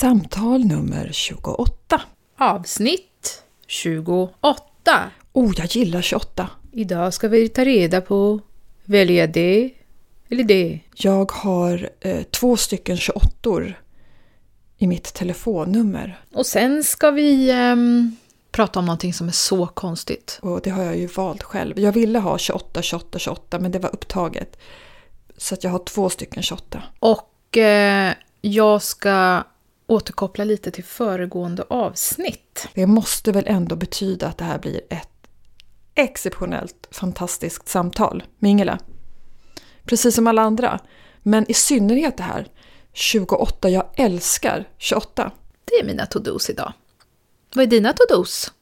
Samtal nummer 28. Avsnitt 28. Oh, jag gillar 28. Idag ska vi ta reda på välja det eller det. Jag har eh, två stycken 28 i mitt telefonnummer. Och sen ska vi ehm, prata om någonting som är så konstigt. Och det har jag ju valt själv. Jag ville ha 28, 28, 28 men det var upptaget. Så att jag har två stycken 28. Och eh, jag ska återkoppla lite till föregående avsnitt. Det måste väl ändå betyda att det här blir ett exceptionellt fantastiskt samtal med Ingela. Precis som alla andra. Men i synnerhet det här 28, jag älskar 28. Det är mina to-dos idag. Vad är dina to-dos?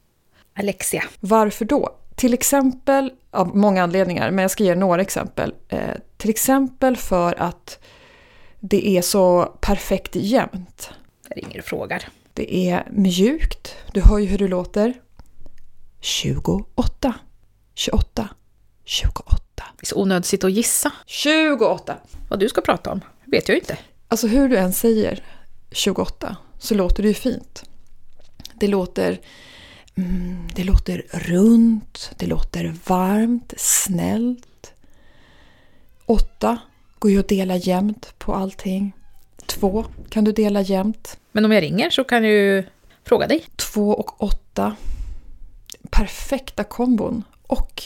Alexia. Varför då? Till exempel, av många anledningar, men jag ska ge några exempel. Eh, till exempel för att det är så perfekt jämnt. Jag ringer och frågar. Det är mjukt, du hör ju hur det låter. 28, 28, 28. Det är så onödigt att sitta och gissa. 28! Vad du ska prata om vet jag ju inte. Alltså hur du än säger 28 så låter det ju fint. Det låter, mm, det låter runt, det låter varmt, snällt. 8 går ju att dela jämnt på allting. 2 kan du dela jämnt. Men om jag ringer så kan ju fråga dig. 2 och 8. Perfekta kombon. Och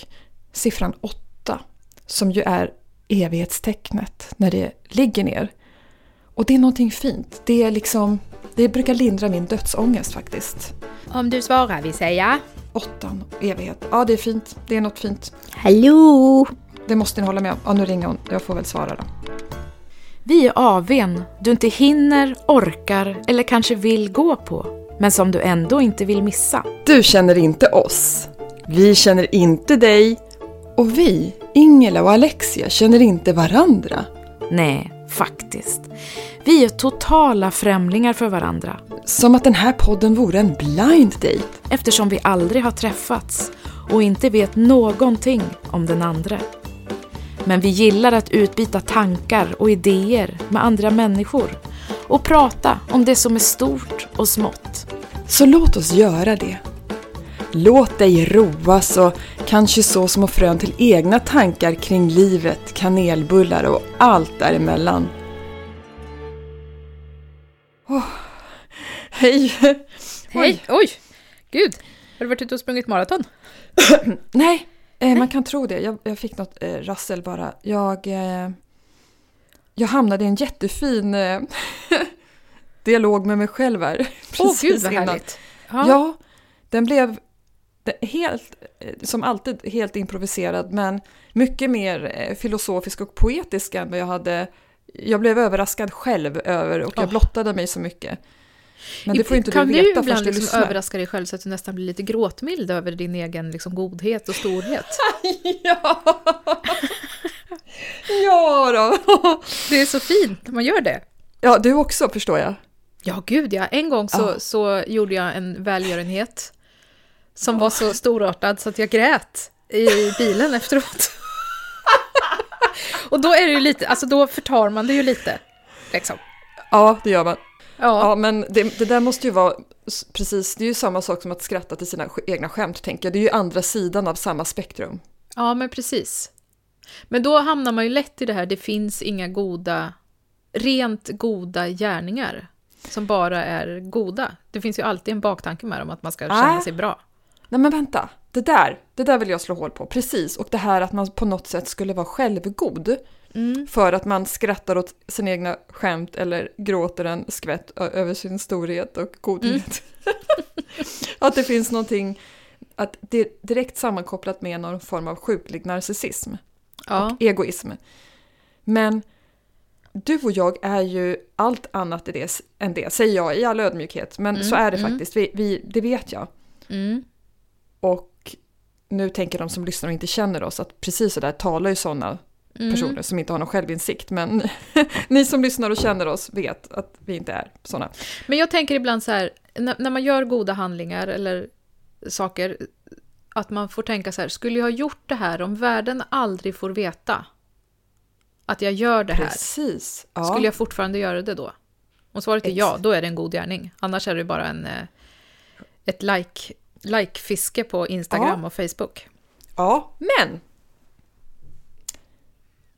siffran 8 som ju är evighetstecknet när det ligger ner. Och det är någonting fint. Det är liksom, det brukar lindra min dödsångest faktiskt. Om du svarar vill säga. Åttan, evighet. Ja, det är fint. Det är något fint. Hallå! Det måste ni hålla med om. Ja, nu ringer hon. Jag får väl svara då. Vi är AWn du inte hinner, orkar eller kanske vill gå på, men som du ändå inte vill missa. Du känner inte oss. Vi känner inte dig. Och vi, Ingela och Alexia, känner inte varandra. Nej, faktiskt. Vi är totala främlingar för varandra Som att den här podden vore en blind date. eftersom vi aldrig har träffats och inte vet någonting om den andra. Men vi gillar att utbyta tankar och idéer med andra människor och prata om det som är stort och smått. Så låt oss göra det. Låt dig roas och kanske så små frön till egna tankar kring livet, kanelbullar och allt däremellan. Åh, hej! Hej! Oj! Gud! Har du varit ute och sprungit maraton? Nej, eh, man kan tro det. Jag, jag fick något eh, rassel bara. Jag, eh, jag hamnade i en jättefin eh, dialog med mig själv här. Åh precis gud vad innan. härligt! Ja. den blev det- helt, eh, som alltid, helt improviserad men mycket mer eh, filosofisk och poetisk än vad jag hade. Jag blev överraskad själv över och jag Åh. blottade mig så mycket. Men det får inte kan du du veta först ibland du liksom lyssnar. överraska dig själv så att du nästan blir lite gråtmild över din egen liksom, godhet och storhet? ja! ja då! Det är så fint när man gör det. Ja, du också förstår jag. Ja, gud ja. En gång så, Ja. så gjorde jag en välgörenhet som var så storartad så att jag grät i bilen efteråt. Och då är det ju lite, alltså då förtar man det ju lite. Liksom. Ja, det gör man. Ja, Ja, men det, det där måste ju vara precis, det är ju samma sak som att skratta till sina egna skämt, tänker jag. Det är ju andra sidan av samma spektrum. ja, men precis. Men då hamnar man ju lätt i det här, det finns inga goda, rent goda gärningar som bara är goda. Det finns ju alltid en baktanke med dem, att man ska känna Ah. sig bra. Nej men vänta, det där, det där vill jag slå hål på, precis. Och det här att man på något sätt skulle vara självgod. Mm. För att man skrattar åt sina egna skämt eller gråter en skvätt över sin storhet och godhet. att det finns någonting, att det är direkt sammankopplat med någon form av sjuklig narcissism. Ja. egoism. Men du och jag är ju allt annat det, än det, säger jag i all ödmjukhet. Men Mm, så är det mm. faktiskt, vi, vi, det vet jag. Mm. Och nu tänker de som lyssnar och inte känner oss att precis så där talar ju sådana Mm. personer som inte har någon självinsikt. Men ni som lyssnar och känner oss vet att vi inte är sådana. Men jag tänker ibland så här, när, när man gör goda handlingar eller saker, att man får tänka så här, skulle jag ha gjort det här om världen aldrig får veta att jag gör det här? Precis. Ja. Skulle jag fortfarande göra det då? Om svaret är Ex- ja, då är det en god gärning. Annars är det bara en, eh, ett like, like-fiske på Instagram Ja. och Facebook. Ja, men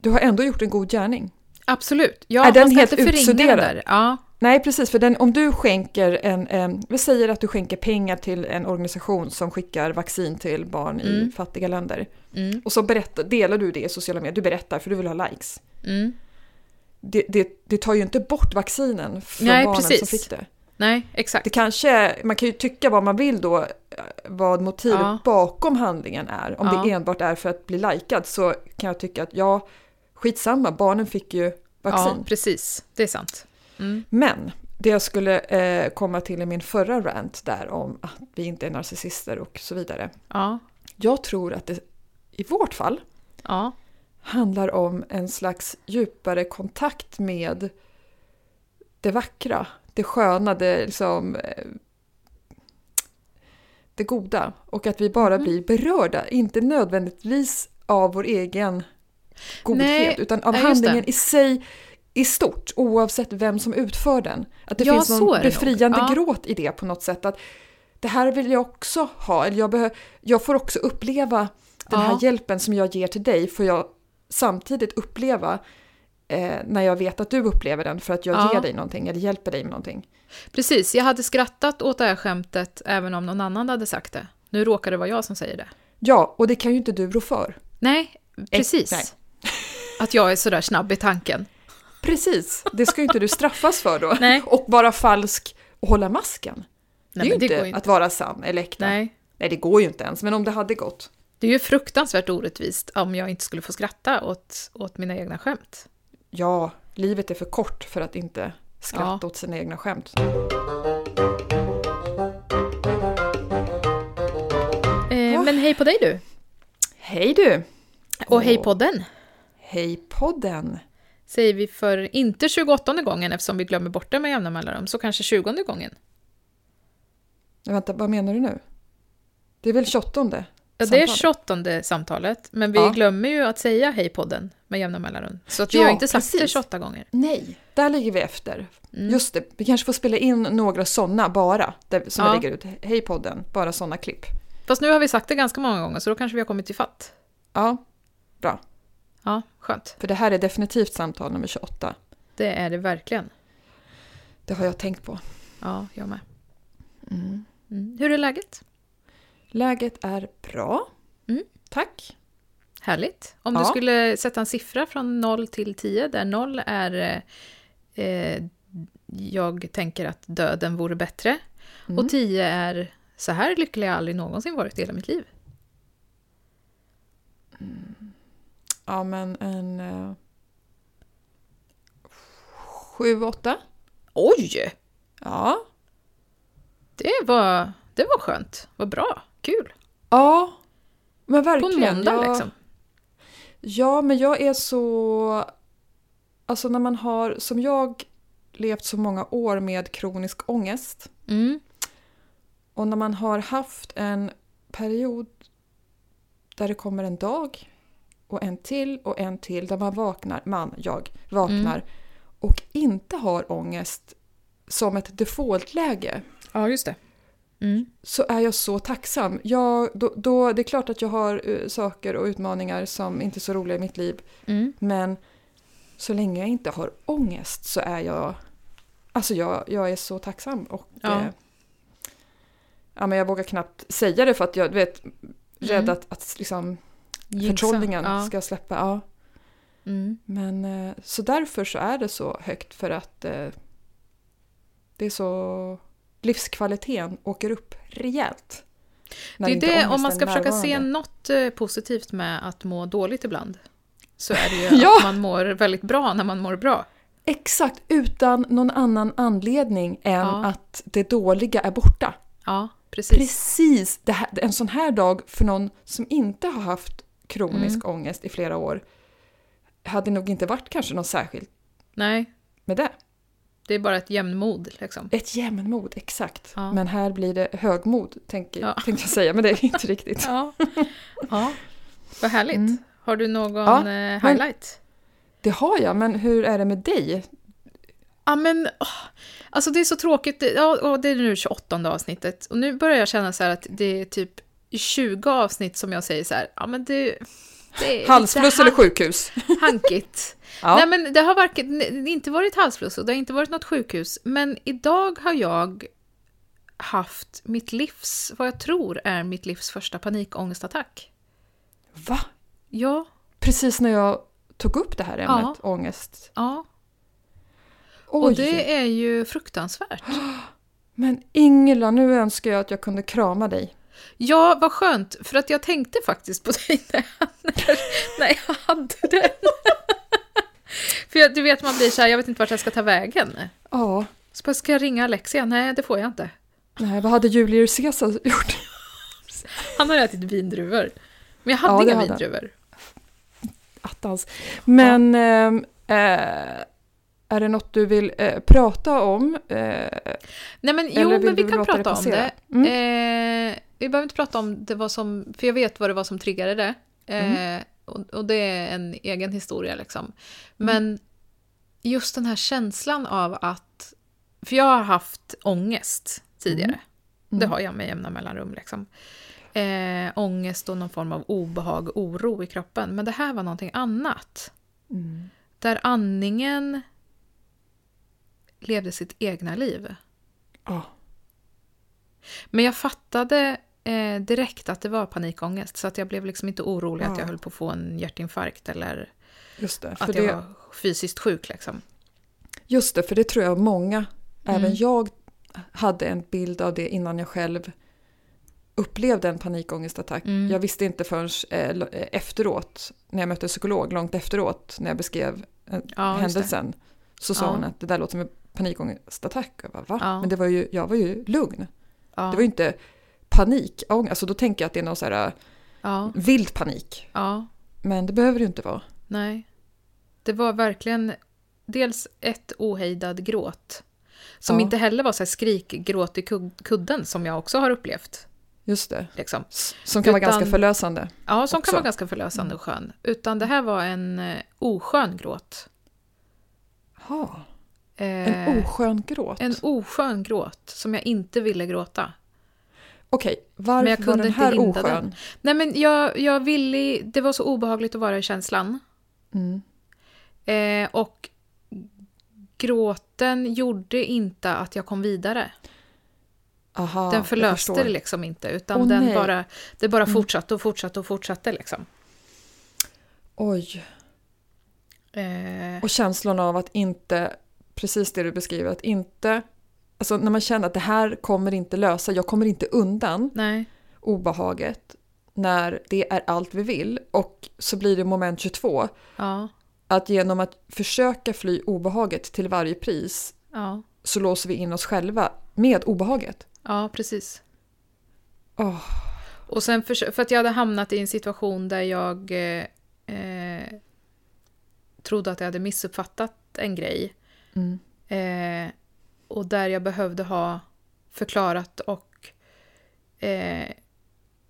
du har ändå gjort en god gärning. Absolut. Ja, Är den helt där. Ja, Nej, precis. För den, om du skänker en... en vi säger att du skänker pengar till en organisation som skickar vaccin till barn i Mm. fattiga länder. mm, Och så berättar, delar du det i sociala medier. Du berättar för du vill ha likes. mm. Det, det, det tar ju inte bort vaccinen från Nej, barnen precis. som fick det. Nej, exakt. Det kanske, man kan ju tycka vad man vill då, eh, vad motivet Ja. bakom handlingen är. Om Ja. det enbart är för att bli likad så kan jag tycka att ja, skitsamma, barnen fick ju vaccin. Ja, precis. Det är sant. Mm. Men det jag skulle eh, komma till i min förra rant där om att vi inte är narcissister och så vidare. Ja, Jag tror att det i vårt fall ja, handlar om en slags djupare kontakt med det vackra, det sköna, det, liksom, eh, det goda. Och att vi bara Mhm. blir berörda, inte nödvändigtvis av vår egen godhet, Nej, utan av handlingen i sig i stort, oavsett vem som utför den. Att det Ja, finns någon befriande Ja. gråt i det på något sätt. Att det här vill jag också ha, eller jag, behö- jag får också uppleva den här Ja. hjälpen som jag ger till dig, får jag samtidigt uppleva eh, när jag vet att du upplever den för att jag Ja. ger dig någonting eller hjälper dig med någonting. precis. Jag hade skrattat åt det här skämtet även om någon annan hade sagt det. Nu råkar det vara jag som säger det. Ja, och det kan ju inte du rå för. Nej, precis. nej. Att jag är sådär snabb i tanken. Precis, det ska ju inte du straffas för då. Nej. Och vara falsk och hålla masken. det är Nej, ju det inte, går ju inte. att vara sann eller äkta. Nej. Nej, det går ju inte ens, men om det hade gått. Det är ju fruktansvärt orättvist om jag inte skulle få skratta åt, åt mina egna skämt. Ja, livet är för kort för att inte skratta Ja. åt sina egna skämt. Eh, Men hej på dig du! Hej du! Och hej podden! Hej podden! Säger vi för inte 28 gången eftersom vi glömmer bort det med jämna mellanrum, så kanske 20 gången. Nej, Vänta, vad menar du nu? Det är väl 28? Ja, det är samtalet? 28 samtalet, men vi Ja. glömmer ju att säga hej podden med jämna mellanrum. Så att vi Ja, har inte sagt det precis. 28 gånger. Nej, där ligger vi efter. Mm. Just det, vi kanske får spela in några sådana bara, där, som Ja. vi lägger ut. Hej podden, bara sådana klipp. Fast nu har vi sagt det ganska många gånger, så då kanske vi har kommit till fatt. Ja, bra. Ja, skönt. För det här är definitivt samtal nummer 28. Det är det verkligen. Det har jag tänkt på. Ja, jag med. Mm. Mm. Hur är läget? Läget är bra. Mm. Tack. Härligt. Om du Ja. skulle sätta en siffra från 0 till 10, där 0 är eh, jag tänker att döden vore bättre, Mm. och 10 är så här lycklig jag aldrig någonsin varit i hela mitt liv. Ja, men en... Uh, sju, åtta. Oj! Ja. Det var, det var skönt. Vad bra. Kul. Ja, men På verkligen. en måndag jag, liksom. Ja, men jag är så... Alltså när man har, som jag, levt så många år med kronisk ångest Mm. och när man har haft en period där det kommer en dag och en till och en till där man vaknar, man, jag, vaknar Mm. och inte har ångest som ett defaultläge Ja, just det. Mm. så är jag så tacksam. Jag, då, då, det är klart att jag har eh, saker och utmaningar som inte är så roliga i mitt liv Mm. Men så länge jag inte har ångest så är jag... Alltså jag, jag är så tacksam och... Ja. Eh, ja, men jag vågar knappt säga det för att jag du vet, rädd Mm. att, att liksom. Förtrollningen Ja. ska släppa. Ja. Mm. Men eh, så därför så är det så högt för att eh, det är så... Livskvaliteten åker upp rejält. Det är det, om man ska försöka se något eh, positivt med att må dåligt ibland, så är det ju Ja! att man mår väldigt bra när man mår bra. Exakt, utan någon annan anledning än Ja. att det dåliga är borta. Ja, precis. Precis! Här, en sån här dag för någon som inte har haft kronisk Mm. ångest i flera år hade nog inte varit kanske något särskilt Nej, med det. det är bara ett jämnmod liksom. Ett jämnmod, exakt. Ja. Men här blir det högmod, tänker, Ja. tänkte jag säga, men det är inte riktigt. Ja, ja. vad härligt. Mm. Har du någon Ja, eh, highlight? Det har jag, men hur är det med dig? Ja, men åh, alltså det är så tråkigt. Ja, det är nu 28 avsnittet. Och nu börjar jag känna så här att det är typ 20 avsnitt som jag säger så här, ja men det är Halsfluss eller sjukhus? hankigt. Ja. Nej men det har varken, det inte varit halsfluss och det har inte varit något sjukhus. Men idag har jag haft mitt livs, vad jag tror är mitt livs första panikångestattack. Va? Ja, Precis när jag tog upp det här ämnet, Ja. ångest. ja. Oj, Och det är ju fruktansvärt. men Ingela, nu önskar jag att jag kunde krama dig. Ja, vad skönt, för att jag tänkte faktiskt på dig när, när, jag hade den. för jag, du vet, man blir så här, jag vet inte vart jag ska ta vägen. Ja, Så bara, ska jag ringa Alexia? Nej, det får jag inte. nej, vad hade Julius Caesar gjort? Han har ätit vindruvor. Men jag hade Ja, inga vindruvor. Attans. Men ehm, eh, är det något du vill eh, prata om? Eh, Nej men jo, men vi kan prata om det. Mm. Eh, vi behöver inte prata om det var som, för jag vet vad det var som triggade det. Eh, Mm. och, och det är en egen historia liksom. Men just den här känslan av att, för jag har haft ångest tidigare. Mm. Det har jag med jämna mellanrum liksom. Eh, ångest och någon form av obehag, oro i kroppen. Men det här var någonting annat. mm. Där andningen levde sitt egna liv. Ja. Men jag fattade eh, direkt att det var panikångest. Så att jag blev liksom inte orolig att Ja. jag höll på att få en hjärtinfarkt eller det, att jag det, var fysiskt sjuk. Liksom. just det, för det tror jag många, Mm. även jag hade en bild av det innan jag själv upplevde en panikångestattack. Mm. Jag visste inte förrän eh, eh, efteråt, när jag mötte en psykolog, långt efteråt, när jag beskrev eh, Ja, händelsen, så sa Ja. hon att det där låter som en panikångestattack. Jag bara, va? Ja. Men det var ju, jag var ju lugn. Det var ju inte panikångest, alltså då tänker jag att det är någon så här ja, vild panik. ja, Men det behöver det ju inte vara. nej. Det var verkligen dels ett ohejdad gråt. Som Ja. inte heller var så här skrikgråt i kud- kudden som jag också har upplevt. Just det. Liksom. Som kan vara Utan- ganska förlösande. Ja, som Också. kan vara ganska förlösande och skön. Utan det här var en eh, oskön gråt. Ja, Eh, en oskön gråt. en oskön gråt som jag inte ville gråta. Okej, Men varför jag var kunde den inte här oskön? den. Nej men jag, jag ville, det var så obehagligt att vara i känslan. Mm. Eh, och gråten gjorde inte att jag kom vidare. Aha, den jag förlöste det liksom inte. Utan Åh, den nej. bara, det bara Mm. fortsatte och fortsatte och fortsatte liksom. Oj, Eh, och känslan av att inte, precis det du beskriver, att inte, alltså när man känner att det här kommer inte lösa, jag kommer inte undan nej, obehaget när det är allt vi vill och så blir det moment 22, ja, att genom att försöka fly obehaget till varje pris ja, så låser vi in oss själva med obehaget. ja precis. Åh, Och sen för, för att jag hade hamnat i en situation där jag eh, eh, trodde att jag hade missuppfattat en grej. mm. Eh, och där jag behövde ha förklarat och eh,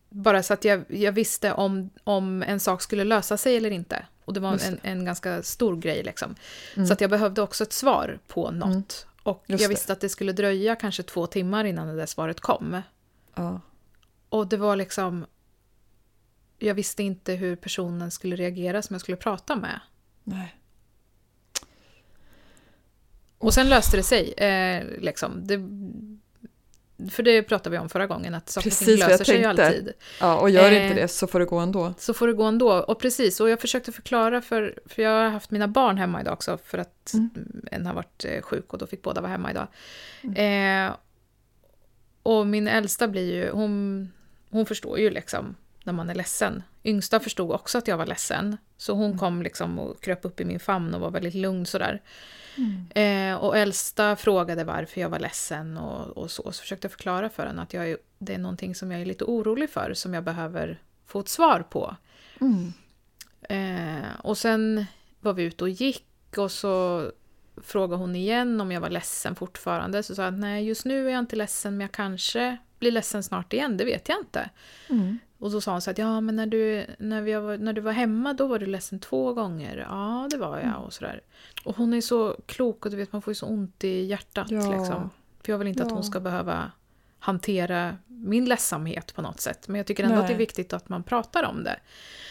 bara så att jag, jag visste om, om en sak skulle lösa sig eller inte. Och det var en, en ganska stor grej liksom. Mm. Så att jag behövde också ett svar på något. Och Just jag det. visste att det skulle dröja kanske två timmar innan det där svaret kom. Ja. Och det var liksom... Jag visste inte hur personen skulle reagera som jag skulle prata med. Nej. Och sen löste det sig. Eh, liksom. det, för det pratade vi om förra gången, att saker Precis jag löser sig ju alltid. Ja, och gör Eh, inte det så får det gå ändå. Så får det gå ändå. Och precis, och jag försökte förklara för, för jag har haft mina barn hemma idag också, för att Mm. en har varit eh, sjuk och då fick båda vara hemma idag. Eh, och min äldsta blir ju, hon, hon förstår ju liksom när man är ledsen. Yngsta förstod också att jag var ledsen, så hon kom liksom och kröp upp i min famn och var väldigt lugn sådär. Eh, och äldsta frågade varför jag var ledsen och, och så. Så försökte jag förklara för henne att jag är, det är någonting som jag är lite orolig för, som jag behöver få ett svar på. Mm. Eh, och sen var vi ute och gick och så frågade hon igen om jag var ledsen fortfarande. Så sa jag att nej, just nu är jag inte ledsen, men jag kanske blir ledsen snart igen, det vet jag inte. Mm. Och så sa hon så att ja, men när du, när, vi var, när du var hemma då var du ledsen två gånger. Ja, det var jag Mm. och sådär. Och hon är så klok och du vet man får ju så ont i hjärtat Ja. liksom. För jag vill inte att Ja. hon ska behöva hantera min ledsamhet på något sätt. Men jag tycker ändå att det är Nej. viktigt att man pratar om det.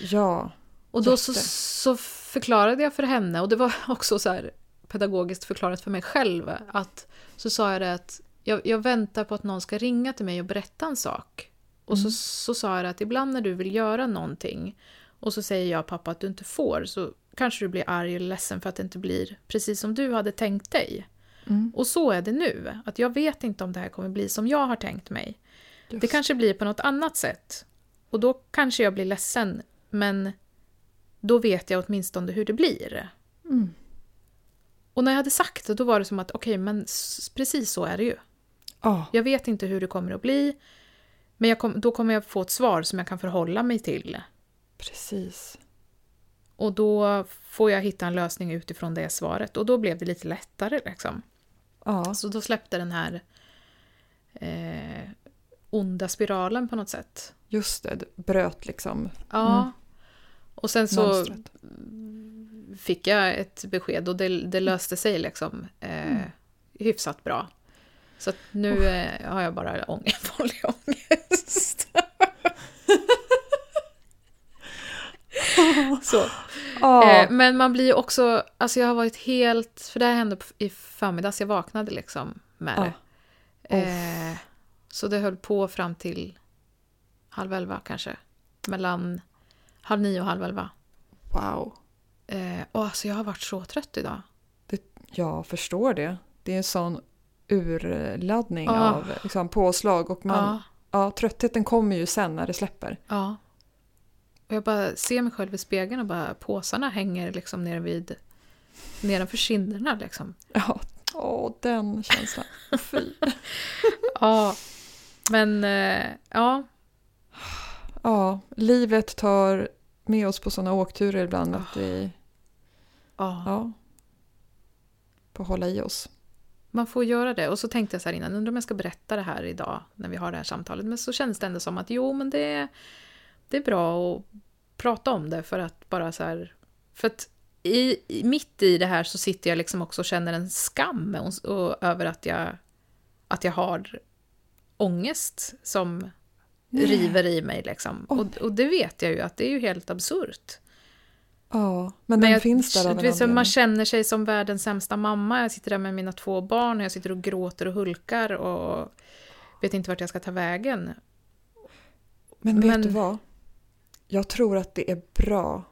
Ja. Och då så, så förklarade jag för henne, och det var också så här pedagogiskt förklarat för mig själv, att så sa jag det att jag, jag väntar på att någon ska ringa till mig och berätta en sak. Och så, Mm. så sa jag att ibland när du vill göra någonting och så säger jag pappa att du inte får så kanske du blir arg eller ledsen för att det inte blir precis som du hade tänkt dig. Mm. Och så är det nu. Att jag vet inte om det här kommer bli som jag har tänkt mig. Just. Det kanske blir på något annat sätt. Och då kanske jag blir ledsen, men då vet jag åtminstone hur det blir. Mm. Och när jag hade sagt det, då var det som att okej, men s- precis så är det ju. Ja. Jag vet inte hur det kommer att bli, men kom, då kommer jag få ett svar som jag kan förhålla mig till. Precis. Och då får jag hitta en lösning utifrån det svaret. Och då blev det lite lättare liksom. Ja. Så då släppte den här eh, onda spiralen på något sätt. Just det. det Bröt liksom Ja. Mm. Och sen så mönstret. fick jag ett besked och det, det löste sig liksom eh, hyfsat bra. Så nu eh, har jag bara ångest, vanlig ångest. så. Eh, men man blir också, alltså jag har varit helt, för det här hände i förmiddags, jag vaknade liksom med det. Eh, så det höll på fram till halv elva kanske. Mellan halv nio och halv elva. Wow. Eh, och alltså jag har varit så trött idag. Jag förstår det. Det är en sån urladdning Ja. av liksom, påslag och man, Ja, tröttheten kommer ju sen när det släpper. ja. Och jag bara ser mig själv i spegeln och bara påsarna hänger liksom nere vid nedanför kinderna liksom. Ja, åh den känslan. Fy. Ja, men eh, ja. Ja, livet tar med oss på såna åkturer ibland Ah. att vi ja. ja, får hålla i oss. Man får göra det. Och så tänkte jag så här innan, undrar om jag ska berätta det här idag när vi har det här samtalet. Men så känns det ändå som att jo, men det, det är bra att prata om det för att bara så här... För att i, mitt i det här så sitter jag liksom också och känner en skam och, och, över att jag, att jag har ångest som Nej. river i mig. Liksom. Och, och det vet jag ju att det är ju helt absurt. Ja, men, den jag- finns där av en. Man känner sig som världens sämsta mamma. Jag sitter där med mina två barn och jag sitter och gråter och hulkar och vet inte vart jag ska ta vägen. Men vet men- du vad? Jag tror att det är bra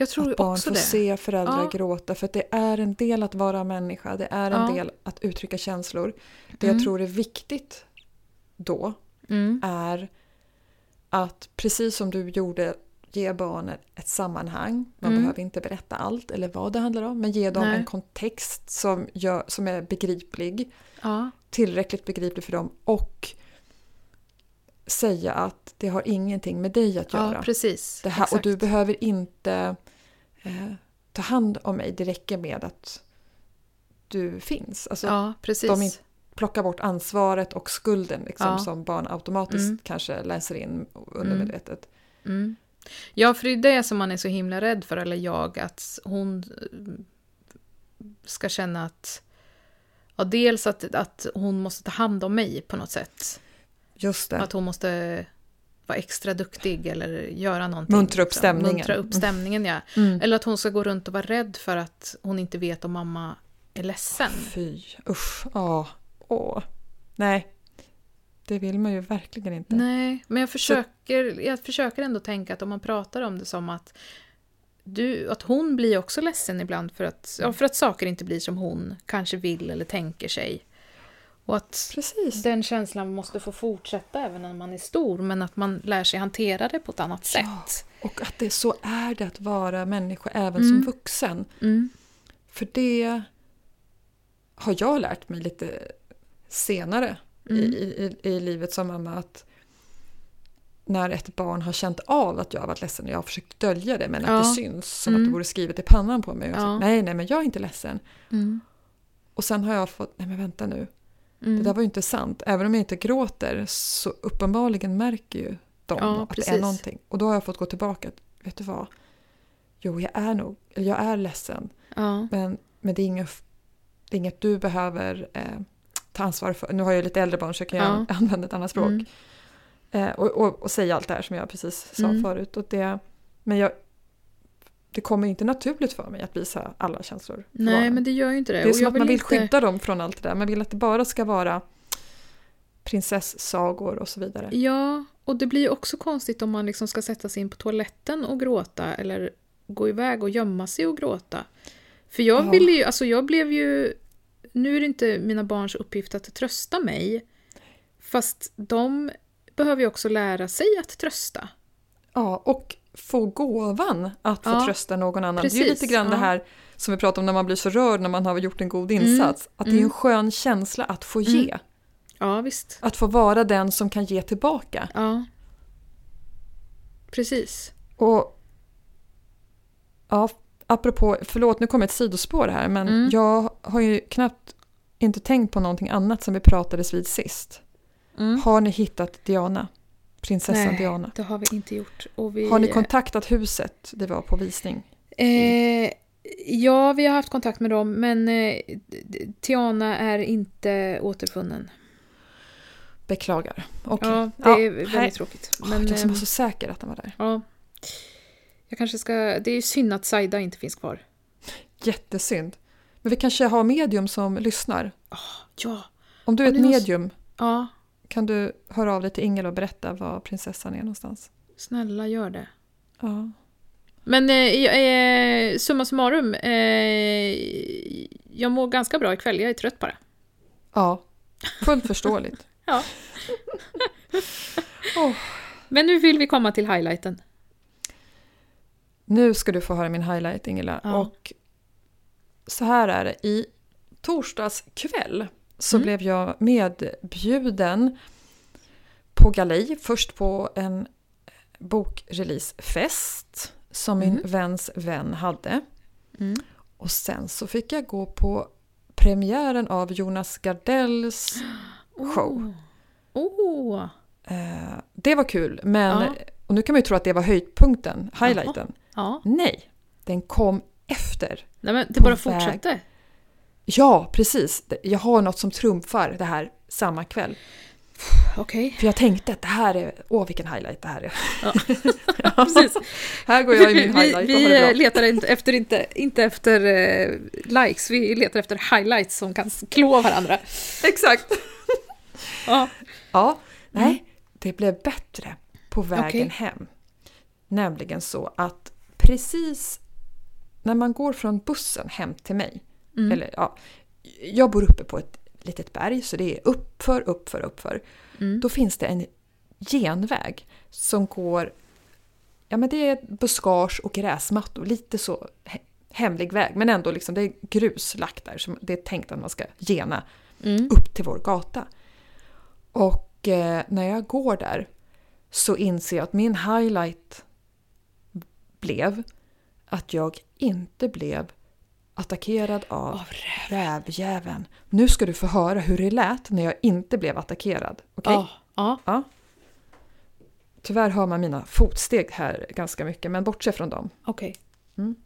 att barn får det. se föräldrar Ja. gråta för det är en del att vara människa, det är en Ja. del att uttrycka känslor. Det Mm. jag tror är viktigt då Mm. är att precis som du gjorde ge barnen ett sammanhang. Man Mm. behöver inte berätta allt eller vad det handlar om men ge dem Nej. en kontext som, gör, som är begriplig. Ja, Tillräckligt begriplig för dem och säga att det har ingenting med dig att göra. ja, precis. Det här, och du behöver inte eh, ta hand om mig. Det räcker med att du finns. Alltså, Ja, precis. de inte- Plocka bort ansvaret och skulden liksom, Ja. som barn automatiskt Mm. kanske läser in undermedvetet. Mm. Ja, för det är det som man är så himla rädd för, eller jag, att hon eh, ska känna att... Ja, dels att, att hon måste ta hand om mig på något sätt. Just det. Att hon måste vara extra duktig eller göra någonting. Muntra upp liksom. stämningen. Muntra upp stämningen, ja. Mm. Eller att hon ska gå runt och vara rädd för att hon inte vet om mamma är ledsen. Fy, usch, ja, åh. Nej, det vill man ju verkligen inte. Nej, men jag försöker, jag försöker ändå tänka att om man pratar om det som att du, att hon blir också ledsen ibland för att, ja, för att saker inte blir som hon kanske vill eller tänker sig. Och att Precis. den känslan måste få fortsätta även när man är stor, men att man lär sig hantera det på ett annat Ja. sätt. Och att det så är det att vara människa även Mm. som vuxen. Mm. För det har jag lärt mig lite senare Mm. i, i, i livet som mamma. Att när ett barn har känt av att jag har varit ledsen och jag har försökt dölja det men att Ja. det syns som att Mm. det vore skrivet i pannan på mig. Och jag Ja. sagt, nej, nej, men jag är inte ledsen. Mm. Och sen har jag fått, nej men vänta nu, Mm. det där var ju inte sant. Även om jag inte gråter så uppenbarligen märker ju dem, Ja, att det precis. är någonting. Och då har jag fått gå tillbaka, vet du vad? Jo, jag är nog, eller jag är ledsen, men, men det, är inget, det är inget du behöver eh, ta ansvar för. Nu har jag lite äldre barn så jag kan Ja. jag använda ett annat språk. Mm. Eh, och, och, och säga allt det här som jag precis sa Mm. förut. Och det, men jag, det kommer inte naturligt för mig att visa alla känslor. Nej, barnen. men det gör ju inte det. det är Och som att man vill inte- skydda dem från allt det där. Man vill att det bara ska vara prinsessagor och så vidare. Ja, och det blir också konstigt om man liksom ska sätta sig in på toaletten och gråta eller gå iväg och gömma sig och gråta. För jag Ja. ville ju, alltså jag blev ju... Nu är det inte mina barns uppgift att trösta mig. Fast de behöver ju också lära sig att trösta. Ja, och få gåvan att få Ja, trösta någon annan. det är precis, lite grann det ja. här som vi pratar om när man blir så rörd när man har gjort en god Mm, insats. Att det är mm. en skön känsla att få ge. Ja, visst. Att få vara den som kan ge tillbaka. Ja. Precis. Och ja, apropå, förlåt nu kommer ett sidospår här, men Mm. jag har ju knappt inte tänkt på någonting annat som vi pratades vid sist. Mm. Har ni hittat Diana? Prinsessan Nej, Diana? det har vi inte gjort. Vi, Har ni kontaktat huset det var på visning? Eh, ja, vi har haft kontakt med dem, men eh, Tiana är inte återfunnen. Beklagar. Okej. Ja, det Ja, är väldigt nej. tråkigt. Men, jag som var så säker att han var där. ja. Jag kanske ska... Det är ju synd att Saida inte finns kvar. Jättesynd. Men vi kanske har medium som lyssnar. Ja. Om du är Om ett medium, Ja, kan du höra av dig till Ingel och berätta var prinsessan är någonstans? snälla gör det. Ja. Men eh, eh, summa summarum, eh, jag mår ganska bra ikväll. Jag är trött bara. Ja, fullt förståeligt. Ja. Åh. Men nu vill vi komma till highlighten. Nu ska du få höra min highlight Ingela. Ja. Och så här är det. I torsdags kväll så Mm. blev jag medbjuden på galej. Först på en bokreleasefest som min Mm. väns vän hade. Mm. Och sen så fick jag gå på premiären av Jonas Gardells show. Oh. Eh, det var kul, men Ja. och nu kan man ju tro att det var höjdpunkten, highlighten. Ja. Nej, den kom efter. Nej, men det bara väg. fortsatte. Ja, precis. Jag har något som trumfar det här samma kväll. Okej. För jag tänkte att det här är, åh vilken highlight det här är. Ja, precis. Här går jag i min vi highlight vi bra. letar inte efter, inte, inte efter eh, likes, vi letar efter highlights som kan klå varandra. Exakt. Ja. Ja, nej, det blev bättre på vägen Okej. hem. Nämligen så att precis när man går från bussen hem till mig, Mm. eller ja, jag bor uppe på ett litet berg så det är uppför, uppför, uppför. Mm. Då finns det en genväg som går, ja men det är buskage och gräsmattor, lite så he- hemlig väg men ändå liksom det är grus lagt där så det är tänkt att man ska gena Mm. upp till vår gata. Och eh, när jag går där så inser jag att min highlight blev att jag inte blev attackerad av, Av rävjäveln. Nu ska du få höra hur det lät när jag inte blev attackerad. Okej? Ja. ja. Ja. Tyvärr hör man mina fotsteg här ganska mycket, men bortse från dem. Okej. Mm.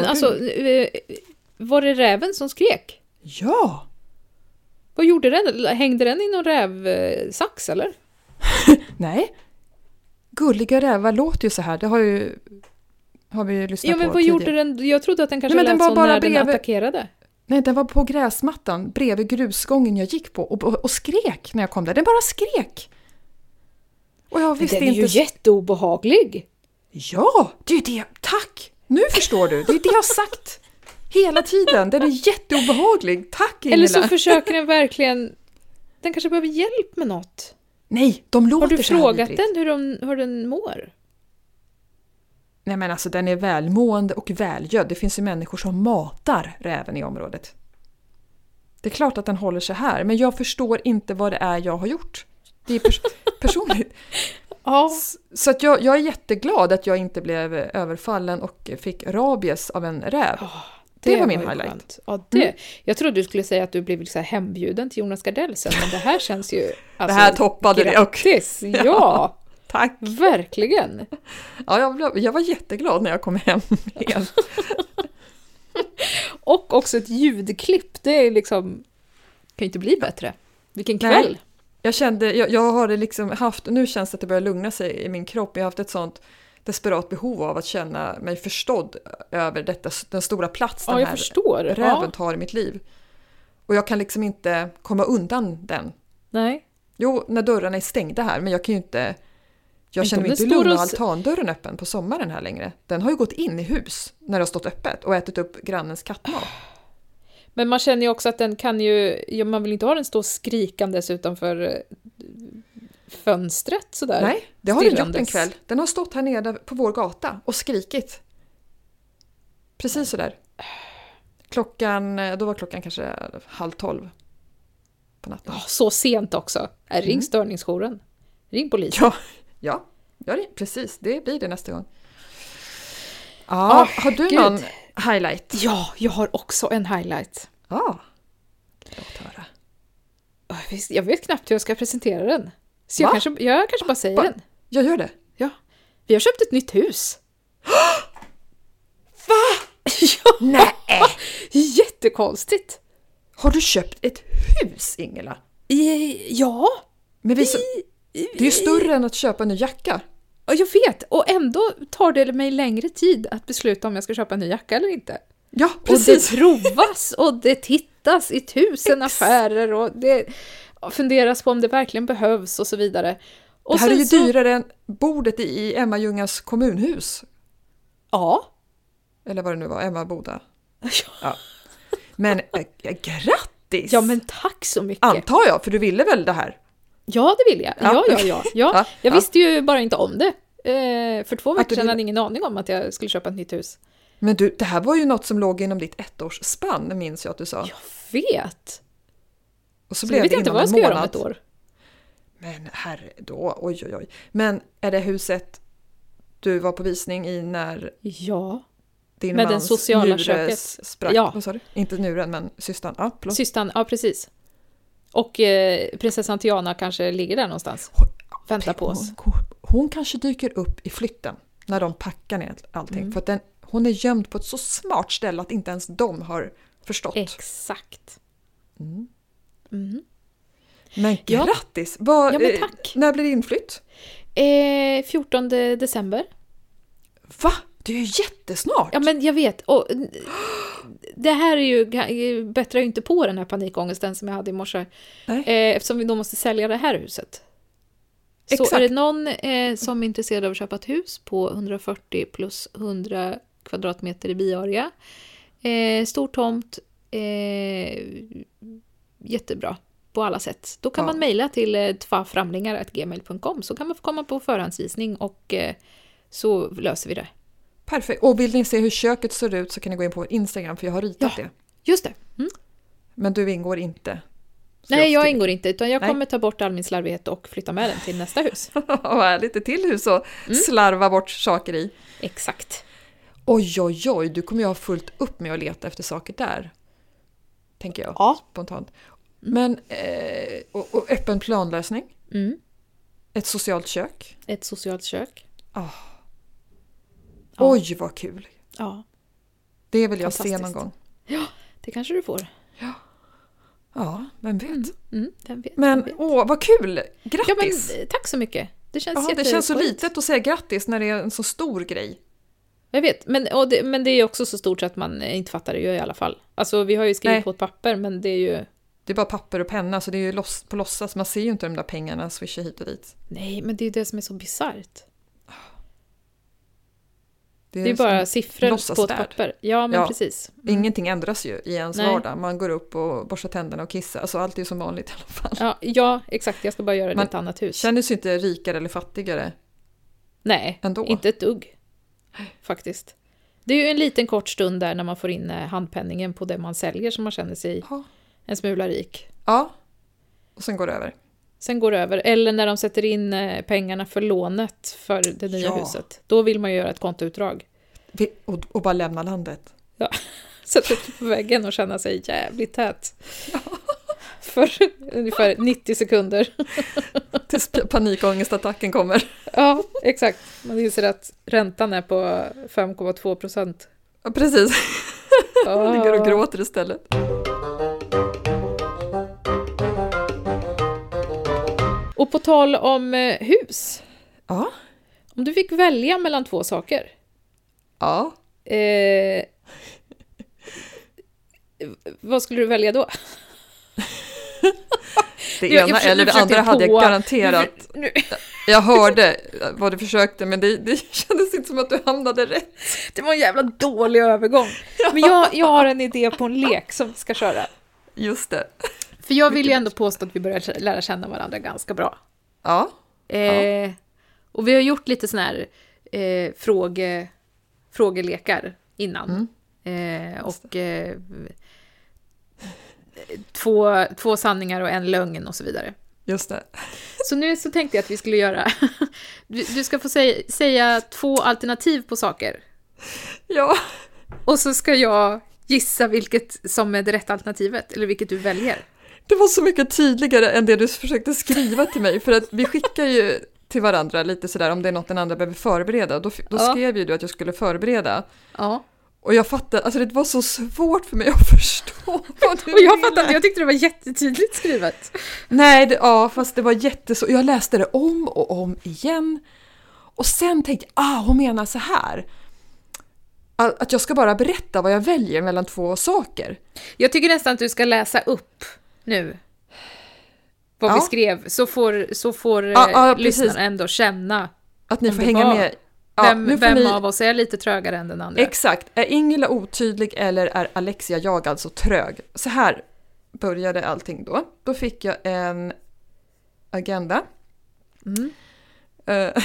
Men alltså, eh, var det räven som skrek? Ja! Vad gjorde den? Hängde den i någon rävsax eller? Nej. Gulliga rävar låter ju så här. Det har, ju, har vi ju lyssnat Ja, men på vad tidigare. gjorde den? Jag trodde att den kanske Nej, men den lät var så bara när den bredvid- attackerade. Nej, den var på gräsmattan bredvid grusgången jag gick på och, och, och skrek när jag kom där. Den bara skrek! Och jag visste den är ju inte... jätteobehaglig. Ja, det är ju det! Tack! Nu förstår du, det är det jag har sagt hela tiden. Den är jätteobehaglig. Tack Ingela! Eller så försöker den verkligen... Den kanske behöver hjälp med något. Nej, de låter Har du så frågat den hur, de, hur den mår? Nej men alltså den är välmående och välgödd. Det finns ju människor som matar räven i området. Det är klart att den håller sig här, men jag förstår inte vad det är jag har gjort. Det är pers personligt. Ja, Så att jag, jag är jätteglad att jag inte blev överfallen och fick rabies av en räv. det, var min ju highlight. skönt. Ja, det. Jag trodde du skulle säga att du blev här hembjuden till Jonas Gardell sen, men det här känns ju... Alltså, här toppade det också. Grattis! Ja, Tack! verkligen! Ja, jag, blev, jag var jätteglad när jag kom hem igen. Och också ett ljudklipp, det är liksom... kan ju inte bli bättre. Vilken Nej. Jag kände, jag, jag har det liksom haft, nu känns det att det börjar lugna sig i min kropp. Jag har haft ett sånt desperat behov av att känna mig förstådd över detta, den stora plats den Ja, jag här förstår. räven Ja, tar i mitt liv. Och jag kan liksom inte komma undan den. nej. Jo, när dörrarna är stängda här, men jag kan ju inte... Jag känner mig inte lugn och och altandörren öppen på sommaren här längre. Den har ju gått in i hus när det har stått öppet och ätit upp grannens kattmat. Men man känner ju också att den kan ju... Ja, man vill inte ha den stå skrikandes utanför eh, fönstret sådär. Nej, det har den gjort en kväll. Den har stått här nere på vår gata och skrikit. Precis sådär. Klockan, då var klockan kanske halv tolv på natten. Ja, så sent också. Äh, ring Mm. störningsjouren. Ring polisen. Ja, ja, ja precis. Det blir det nästa gång. Ja, Åh, har du gud. någon highlight? Ja, jag har också en highlight. Ja. Låt höra. Jag vet knappt hur jag ska presentera den. Så jag kanske, jag kanske bara säger Va? den. Jag gör det. Ja. Vi har köpt ett nytt hus. Va? ja, Nej! jättekonstigt. Har du köpt ett hus, Ingela? I- Ja, Men vi, så, det är ju större än att köpa en ny jacka. Ja, jag vet. Och ändå tar det mig längre tid att besluta om jag ska köpa en ny jacka eller inte. Ja, Och precis. det provas och det tittas i tusen Ex. affärer och det funderas på om det verkligen behövs och så vidare. Och det här är ju så- dyrare än bordet i Emma Ljungas kommunhus. Ja. Eller vad det nu var, Emma Boda. Ja. Men äh, grattis! Ja, men tack så mycket. Antar jag, för du ville väl det här? Ja, det vill jag. Ja, Ja. ja, ja. ja. Ja, Jag ja. visste ju bara inte om det. Eh, för två veckor sedan hade jag ingen aning om att jag skulle köpa ett nytt hus. Men du, det här var ju något som låg inom ditt ettårsspann, minns jag att du sa. Jag vet. Och så, Så blev vet det jag inte inom vad jag en ska göra om månad. ett år. Men herre då, oj oj oj. Men är det huset du var på visning i när Ja. din Med den mans sociala njure köket. sprack? Ja. Vad sa du? Inte njuren, men systern. Ja. Systern, ja precis. Och eh, prinsessan Tiana kanske ligger där någonstans. Väntar på oss. Hon, hon kanske dyker upp i flytten när de packar ner allting. Mm. För att den, hon är gömd på ett så smart ställe att inte ens de har förstått. Exakt. Mm. Mm. Men Ja. grattis! Vad, Ja, men eh, när blir det inflytt? Eh, 14 december. Va? Det är ju jättesnart! Ja, men jag vet. Och, det här är ju, bättrar ju inte på den här panikångesten som jag hade i morse. Nej. Eh, eftersom vi då måste sälja det här huset. Så Exakt. är det någon eh, som är intresserad av att köpa ett hus på 140 plus 100 kvadratmeter i biarea. Eh, stor tomt. Eh, jättebra på alla sätt. Då kan Ja. man mejla till eh, tvaframlingar.gmail.com så kan man få komma på förhandsvisning och eh, så löser vi det. Perfekt. Och vill ni se hur köket ser ut så kan ni gå in på vår Instagram för jag har ritat Ja. det. Just det. Mm. Men du ingår inte? Nej, jag sticker- ingår inte, utan jag Nej. kommer ta bort all min slarvighet och flytta med den till nästa hus. Vad härligt, ett till hus att Mm. slarva bort saker i. Exakt. Oj, oj, oj, du kommer ju ha fullt upp med att leta efter saker där. Tänker jag Ja. spontant. Men, eh, och, och öppen planlösning, Mm. ett socialt kök. Ett socialt kök. Ah. Ja. Oj, vad kul! Ja, Det vill jag se någon gång. det kanske du får. Ja, vem vet. Mm. Mm, vem vet, Men vem vet. åh, vad kul! Ja, Grattis! men eh, tack så mycket. Det känns Ja, det känns så litet att säga grattis när det är en så stor grej. Jag vet, men, det, men det är också så stort så att man eh, inte fattar det ju i alla fall. Alltså, vi har ju skrivit Nej. på ett papper, men det är ju... Det är bara papper och penna så det är ju loss, på låtsas. Man ser ju inte de där pengarna swisha hit och dit. Nej, men det är ju det som är så bisarrt. Det är, Det är bara siffror på ett papper. Ja, men Ja. precis. Mm. Ingenting ändras ju i ens Nej. vardag. Man går upp och borstar tänderna och kissar. Alltså allt är ju som vanligt i alla fall. Ja, ja, exakt. Jag ska bara göra det i Man ett annat hus. Känner sig inte rikare eller fattigare. Nej, ändå. inte ett dugg. Faktiskt. Det är ju en liten kort stund där när man får in eh, handpenningen på det man säljer som man känner sig Ja. en smula rik. Ja. Och sen går det över. Sen går det över. Eller när de sätter in eh, pengarna för lånet för det nya Ja. huset. Då vill man ju göra ett kontoutdrag. Och, och bara lämna landet. Sätta upp på väggen och känna sig jävligt tät. För ungefär 90 sekunder. Tills panikångestattacken kommer. Ja, exakt. Man inser att räntan är på 5,2 procent. Ja, precis. Ligger och gråter istället. Och på tal om eh, hus. Ja. Om du fick välja mellan två saker. Ja. Eh, vad skulle du välja då? Det Jag- jag ena eller det andra hade jag garanterat. Nu, Jag hörde vad du försökte men det, det kändes inte som att du hamnade rätt. det var en jävla dålig övergång. Men jag, jag har en idé på en lek som vi ska köra. Just det. För jag vill ju ändå påstå att vi börjar lära känna varandra ganska bra. Ja. Eh, och vi har gjort lite såna här eh, fråge, frågelekar innan. Eh, och eh, två, två sanningar och en lögn och så vidare. Just det. Så nu så tänkte jag att vi skulle göra... Du, du ska få säga, säga två alternativ på saker. Ja. Och så ska jag gissa vilket som är det rätta alternativet, eller vilket du väljer. Det var så mycket tydligare än det du försökte skriva till mig för att vi skickar ju till varandra lite sådär om det är något den andra behöver förbereda. Då, då Ja. skrev ju du att jag skulle förbereda. Ja. Och jag fattade, alltså det var så svårt för mig att förstå vad du Och jag ville. fattade jag tyckte det var jättetydligt skrivet. Nej, det, ja, fast det var jätteså. Jag läste det om och om igen. Och sen tänkte jag, ah, hon menar så här. Att jag ska bara berätta vad jag väljer mellan två saker. Jag tycker nästan att du ska läsa upp nu vad vi Ja. skrev, så får, så får Ja, eh, ja, precis. lyssnarna ändå känna Att ni får hänga var- med. Vem, vem ni, av oss är lite trögare än den andra. Exakt. Är Ingela otydlig eller är Alexia jag alltså trög? Så här började allting då. Då fick jag en agenda. Mm, Eh,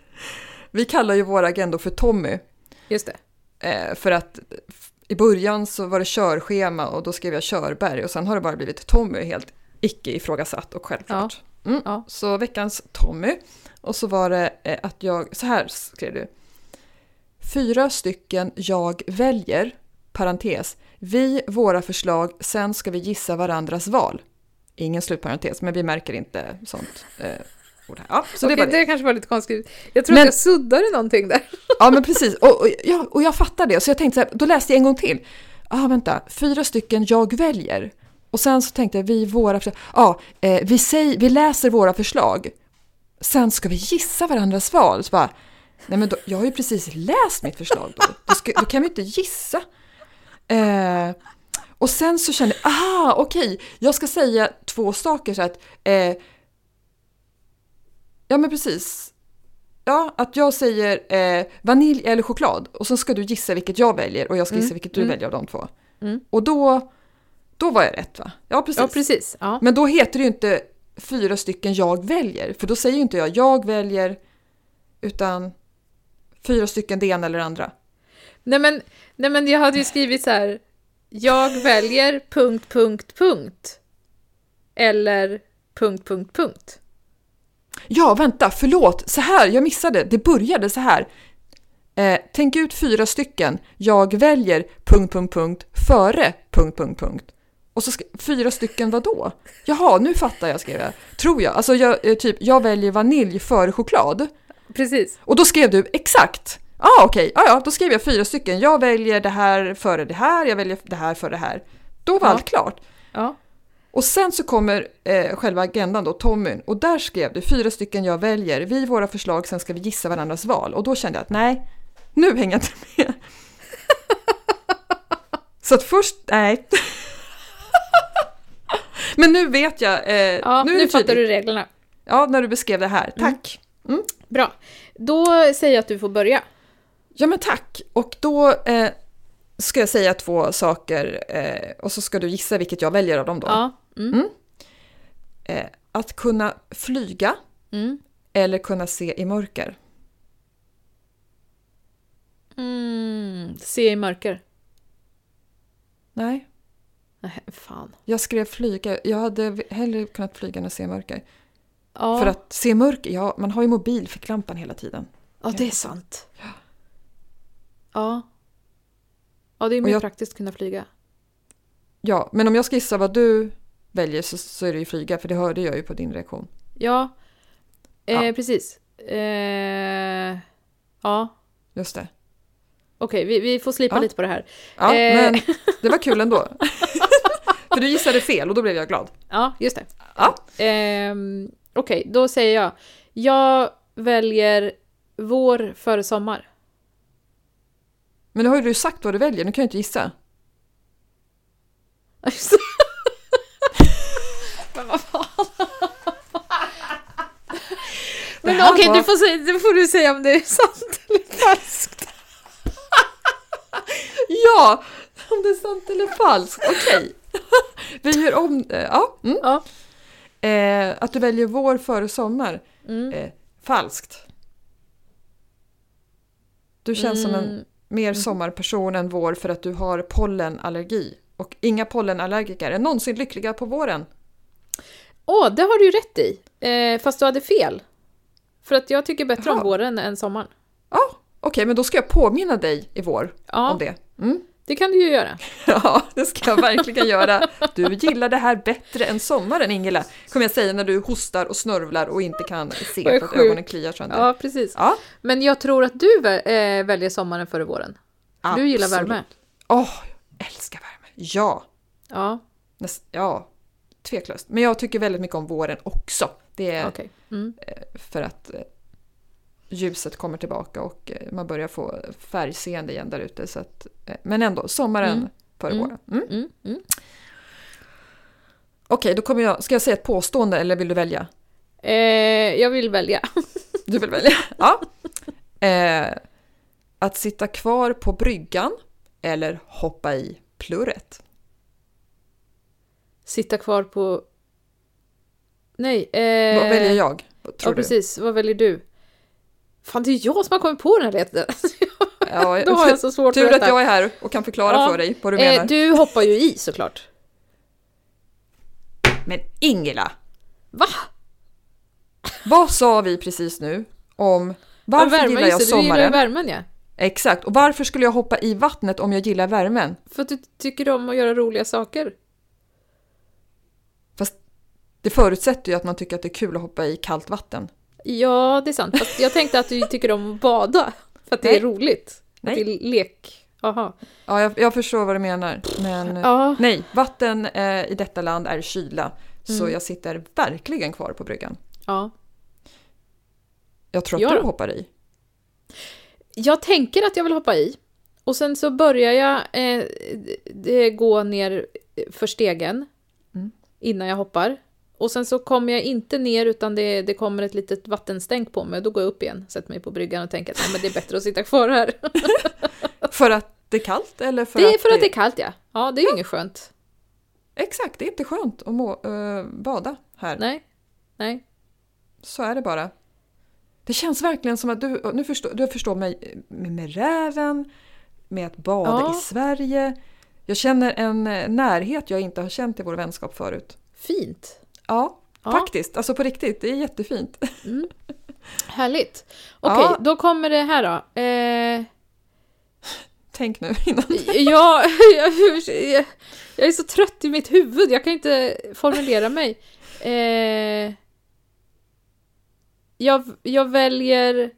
Vi kallar ju våra agendor för Tommy. just det. Eh, för att i början så var det körschema och då skrev jag Körberg och sen har det bara blivit Tommy helt icke ifrågasatt och självklart. Mm. Ja. Så veckans Tommy. Och så var det eh, att jag, så här skrev du. Fyra stycken jag väljer, parentes, vi, våra förslag, sen ska vi gissa varandras val. Ingen slutparentes, men vi märker inte sånt eh, ord här. Ja, så Okej, det det, var det. kanske var lite konstigt. Jag tror Men- att jag suddade någonting där. Ja, men precis. Och, och, ja, och jag fattar det. Så jag tänkte så här, då läste jag en gång till. Ja, ah, vänta. Fyra stycken jag väljer. Och sen så tänkte jag, vi våra förslag. Ja, eh, vi, säger, vi läser våra förslag. Sen ska vi gissa varandras val. Så bara, nej men då, jag har ju precis läst mitt förslag då. Då, ska, då kan vi inte gissa. Eh, och sen så kände jag, aha, okej, jag ska säga två saker så att, eh, ja men precis, Ja, att jag säger eh, vanilj eller choklad och så ska du gissa vilket jag väljer och jag ska gissa Mm, vilket du mm. väljer av de två. Mm. Och då, då var jag rätt va? Ja, precis. Ja, precis. Ja. Men då heter det ju inte fyra stycken jag väljer, för då säger ju inte jag jag väljer, utan fyra stycken det ena eller det andra. Nej, men, nej, men jag hade ju skrivit så här, jag väljer punkt, punkt, punkt. Eller punkt, punkt, punkt. Ja, vänta, förlåt, så här, jag missade, det började så här. Eh, tänk ut fyra stycken, jag väljer punkt, punkt, punkt, före punkt, punkt, punkt. Och så fyra stycken vad då? Jaha, nu fattar jag skrev jag. Tror jag. Alltså jag, eh, typ, jag väljer vanilj före choklad. Precis. Och då skrev du exakt. Ja, ah, okej. Ah, ja, då skrev jag fyra stycken. Jag väljer det här före det här, jag väljer det här före det här. Då var Ja. allt klart. Ja. Och sen så kommer eh, själva agendan då, Tommyn, och där skrev du fyra stycken jag väljer, vi våra förslag, sen ska vi gissa varandras val. Och då kände jag att nej, nu hänger jag inte med. så att först, nej. Men nu vet jag, eh, Ja, nu nu, fattar du reglerna. Ja, när du beskrev det här, tack. Bra. Då säger jag att du får börja. Ja men tack! Och då eh, ska jag säga två saker eh, och så ska du gissa vilket jag väljer av dem då. Ja. Mm. Eh, att kunna flyga Mm. eller kunna se i mörker. Mm. Se i mörker. Nej. Nej, fan. Jag skrev flyga. Jag hade hellre kunnat flyga än att se mörker. Ja, För att se mörker, ja, man har ju mobilficklampan hela tiden. ja det är sant. Ja. Ja, det är mer jag- praktiskt att kunna flyga. Ja, men om jag ska gissa vad du väljer så, så är det ju flyga, för det hörde jag ju på din reaktion. Ja, eh, Ja. precis. Eh, ja, Just det. okej, vi, vi får slipa Ja. lite på det här. Ja, Eh. men det var kul ändå. för du gissade fel och då blev jag glad. Ja, just det. Ja. Ehm, Okej, då säger jag. Jag väljer vår före sommar. Men nu har ju du sagt vad du väljer, nu kan jag inte gissa. Vad fan. Men okej, var- du får säga, får du säga om det är sant eller falskt. Ja! Om det är sant eller falskt, okej. Vi gör om det. Ja. Mm. Ja. Eh, att du väljer vår före sommar. Mm. Eh, falskt. Du känns som en Mm. mer sommarperson än vår för att du har pollenallergi. Och inga pollenallergiker är någonsin lyckliga på våren. Åh, det har du ju rätt i. Eh, fast du hade fel. För att jag tycker bättre om Jaha. våren än sommaren. Ja, okej, men då ska jag påminna dig i vår Ja, om det. Mm. det kan du ju göra. Ja, det ska jag verkligen göra. Du gillar det här bättre än sommaren, Ingela. Kommer jag säga när du hostar och snörvlar och inte kan se för att ögonen kliar sönder. Ja, precis. Ja, Men jag tror att du eh, väljer sommaren före våren. Du gillar absolut. värme. Åh, jag älskar värme. Ja, Ja, näst, ja, tveklöst. Men jag tycker väldigt mycket om våren också. Det är okej. Mm. för att eh, ljuset kommer tillbaka och eh, man börjar få färgseende igen där ute. Så att, eh, men ändå, sommaren Mm. före Mm. våren. Mm. Mm. Mm. Okej, då kommer jag, ska jag säga ett påstående eller vill du välja? Eh, jag vill välja. Du vill välja? Ja. Eh, att sitta kvar på bryggan eller hoppa i plurret? Sitta kvar på... Nej. Eh... Vad väljer jag? Tror ja, precis. Vad väljer du? Fan, det är jag som har kommit på den här du? Ja, Då har jag så svårt tur att detta. jag är här och kan förklara Ja. för dig vad du menar. Eh, du hoppar ju i såklart. Men Ingela, Va? vad sa vi precis nu om varför värmen, gillar jag det, Du gillar ju sommaren? värmen ja. Exakt, och varför skulle jag hoppa i vattnet om jag gillar värmen? För att du tycker om att göra roliga saker. Det förutsätter ju att man tycker att det är kul att hoppa i kallt vatten. Ja, det är sant. Fast jag tänkte att du tycker om att bada. För att det Nej. är roligt. Nej. Att det är lek. Jaha. Ja, jag, jag förstår vad du menar. Men Ja. nej, vatten eh, i detta land är kyla. Så Mm. jag sitter verkligen kvar på bryggan. ja. Jag tror att Ja du hoppar i. Jag tänker att jag vill hoppa i. Och sen så börjar jag eh, gå ner för stegen Mm. innan jag hoppar. Och sen så kommer jag inte ner utan det, det kommer ett litet vattenstänk på mig. Då går jag upp igen, sätter mig på bryggan och tänker att nej, men det är bättre att sitta kvar här. För att det är kallt eller för det är att för att det är kallt ja. Ja, det är ju inget skönt. Exakt, det är inte skönt att må, eh, bada här. Nej. Nej. Så är det bara. Det känns verkligen som att du, nu förstår, du förstår mig med, med räven, med att bada Ja. i Sverige. Jag känner en eh, närhet jag inte har känt i vår vänskap förut. Fint. Ja, Ja. faktiskt. Alltså på riktigt, det är jättefint. Mm. Härligt. Okej, Ja. då kommer det här då. Eh, Tänk nu innan. ja, jag, jag, jag är så trött i mitt huvud, jag kan inte formulera mig. Eh, jag, jag väljer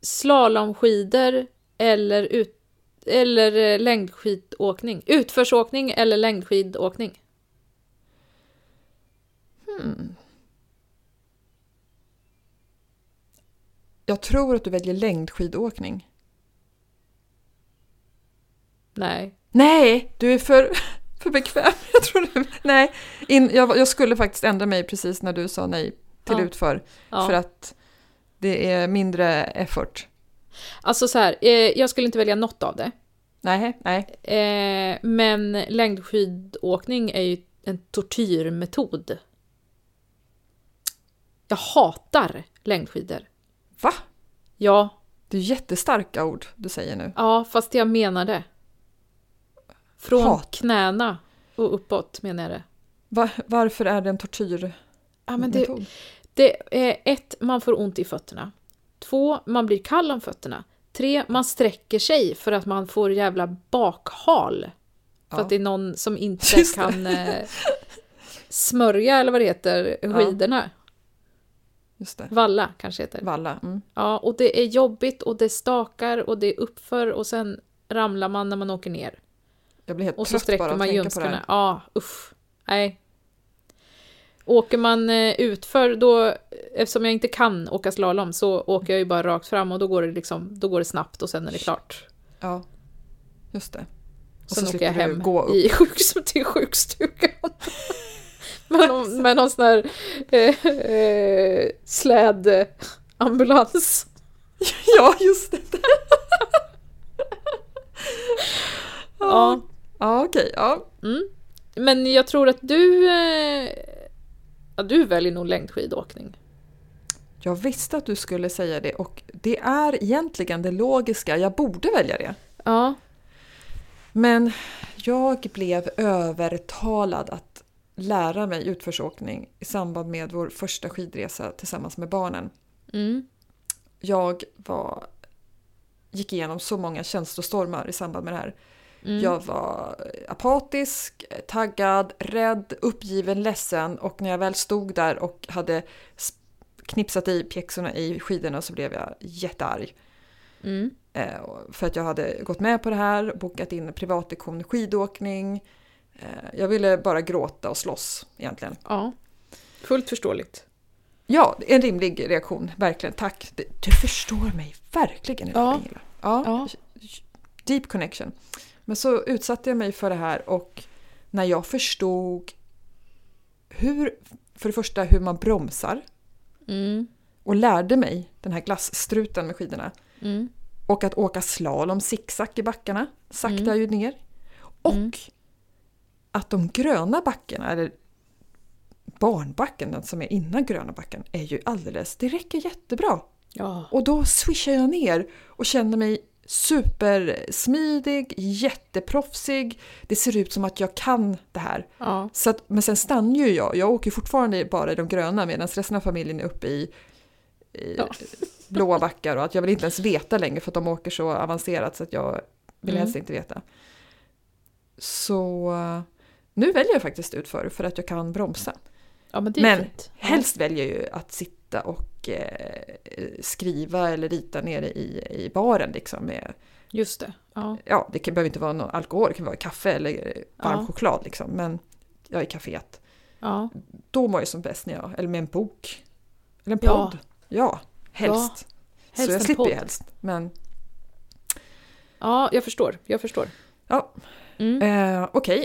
slalomskidor eller, ut, eller eh, längdskidåkning. Utförsåkning eller längdskidåkning. Hmm. Jag tror att du väljer längdskidåkning. Nej. Nej, du är för, för bekväm. Jag tror du, nej, in, jag, jag skulle faktiskt ändra mig precis när du sa nej till Ja. utför. Ja. För att det är mindre effort. Alltså så här, eh, jag skulle inte välja något av det. Nej, nej. Eh, men längdskidåkning är ju en tortyrmetod. Jag hatar längdskidor. Va? Ja, Det är jättestarka ord du säger nu. ja, fast jag menar det. Från Hat. knäna och uppåt menar jag det. Va, varför är det en tortyrmetod? Ja, men det, det är ett, man får ont i fötterna. Två, man blir kall om fötterna. Tre, man sträcker sig för att man får jävla bakhal. För Ja. att det är någon som inte Just kan eh, smörja, eller vad det heter, Ja. Just det. Valla kanske heter. Valla. Mm. Ja, och det är jobbigt och det stakar och det är uppför och sen ramlar man när man åker ner. Jag blir helt Och så bara sträcker att man ljumskarna. Ja, uff. Nej. Åker man eh, utför då, eftersom jag inte kan åka slalom, så åker jag ju bara rakt fram och då går det liksom, då går det snabbt och sen är det klart. Ja, just det. Och Sen så åker jag hem gå upp. i sjuks till sjukstugan. med, någon, med någon sån här eh, eh, slädambulans. Ja, just det. Ja. Ja, okej. Ja. Mm. Men jag tror att du, eh, ja, du väljer nog längdskidåkning. Jag visste att du skulle säga det och det är egentligen det logiska. Jag borde välja det. Ja. Men jag blev övertalad att lära mig utförsåkning i samband med vår första skidresa tillsammans med barnen. Mm. Jag var, gick igenom så många känslostormar i samband med det här. Mm. Jag var apatisk, taggad, rädd, uppgiven, ledsen och när jag väl stod där och hade knipsat i pjäxorna i skidorna så blev jag jättearg. Mm. Eh, För att jag hade gått med på det här, bokat in privatlektion i skidåkning. Eh, Jag ville bara gråta och slåss egentligen. Ja. Fullt förståeligt. Ja, en rimlig reaktion, verkligen. Tack. Du förstår mig verkligen idag, Ja. Ingela. Ja. Ja. Deep connection. Men så utsatte jag mig för det här och när jag förstod hur, för det första hur man bromsar Mm. och lärde mig den här glasstruten med skidorna Mm. och att åka slalom zigzag i backarna saktar Mm. ju ner. Och Mm. Att de gröna backarna, eller barnbacken, den som är innan gröna backen, är ju alldeles, det räcker jättebra. Ja. Och då swishar jag ner och känner mig supersmidig, jätteproffsig. Det ser ut som att jag kan det här. Ja. Så att, men sen stannar ju jag. Jag åker fortfarande bara i de gröna medan resten av familjen är uppe i, i Ja. blåa backar och att jag vill inte ens veta längre för att de åker så avancerat så att jag vill Mm. helst inte veta. Så nu väljer jag faktiskt utför för att jag kan bromsa. ja, men det är Men fint. Ja. Helst väljer jag ju att sitta och eh, skriva eller rita nere i, i baren liksom med, Just det. Ja. ja det kan, behöver inte vara någon alkohol, det kan vara kaffe eller varm Ja. choklad liksom, men jag är kaféet. Ja. Då mår jag som bäst när jag, eller med en bok. Eller en Ja. podd. Ja, helst. Helst Så jag slipper ju podd. helst. Men ja, jag förstår. Jag förstår. ja, Mm. eh, okej.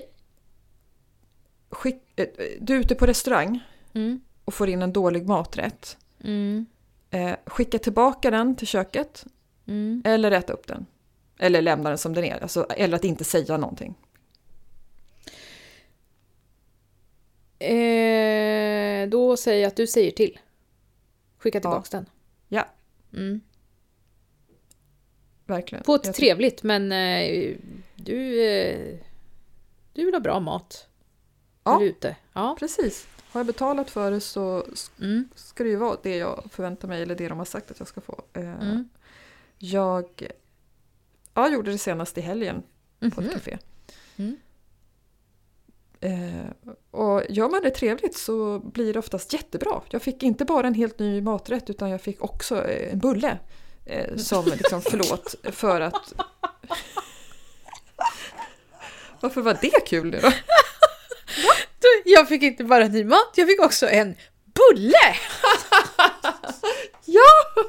Skick- eh, Du är ute på restaurang Mm. och får in en dålig maträtt. Mm. Eh, skicka tillbaka den till köket Mm. eller äta upp den. Eller lämna den som den är. Alltså, eller att inte säga någonting. Eh, då säger jag att du säger till. Skicka tillbaks den. Ja. Mm. Verkligen. På ett Jag- trevligt, men eh, du, eh, du vill ha bra mat. Ja. Ute. Ja. Precis. Har jag betalat för det så Mm. ska det ju vara det jag förväntar mig eller det de har sagt att jag ska få. Eh, Mm. Jag ja, gjorde det senast i helgen på ett Mhm. café. Mm. Eh, och gör man det trevligt så blir det oftast jättebra. Jag fick inte bara en helt ny maträtt utan jag fick också eh, en bulle. Eh, som liksom, förlåt för att... Varför var det kul nu då? Jag fick inte bara ny mat, jag fick också en bulle! Ja!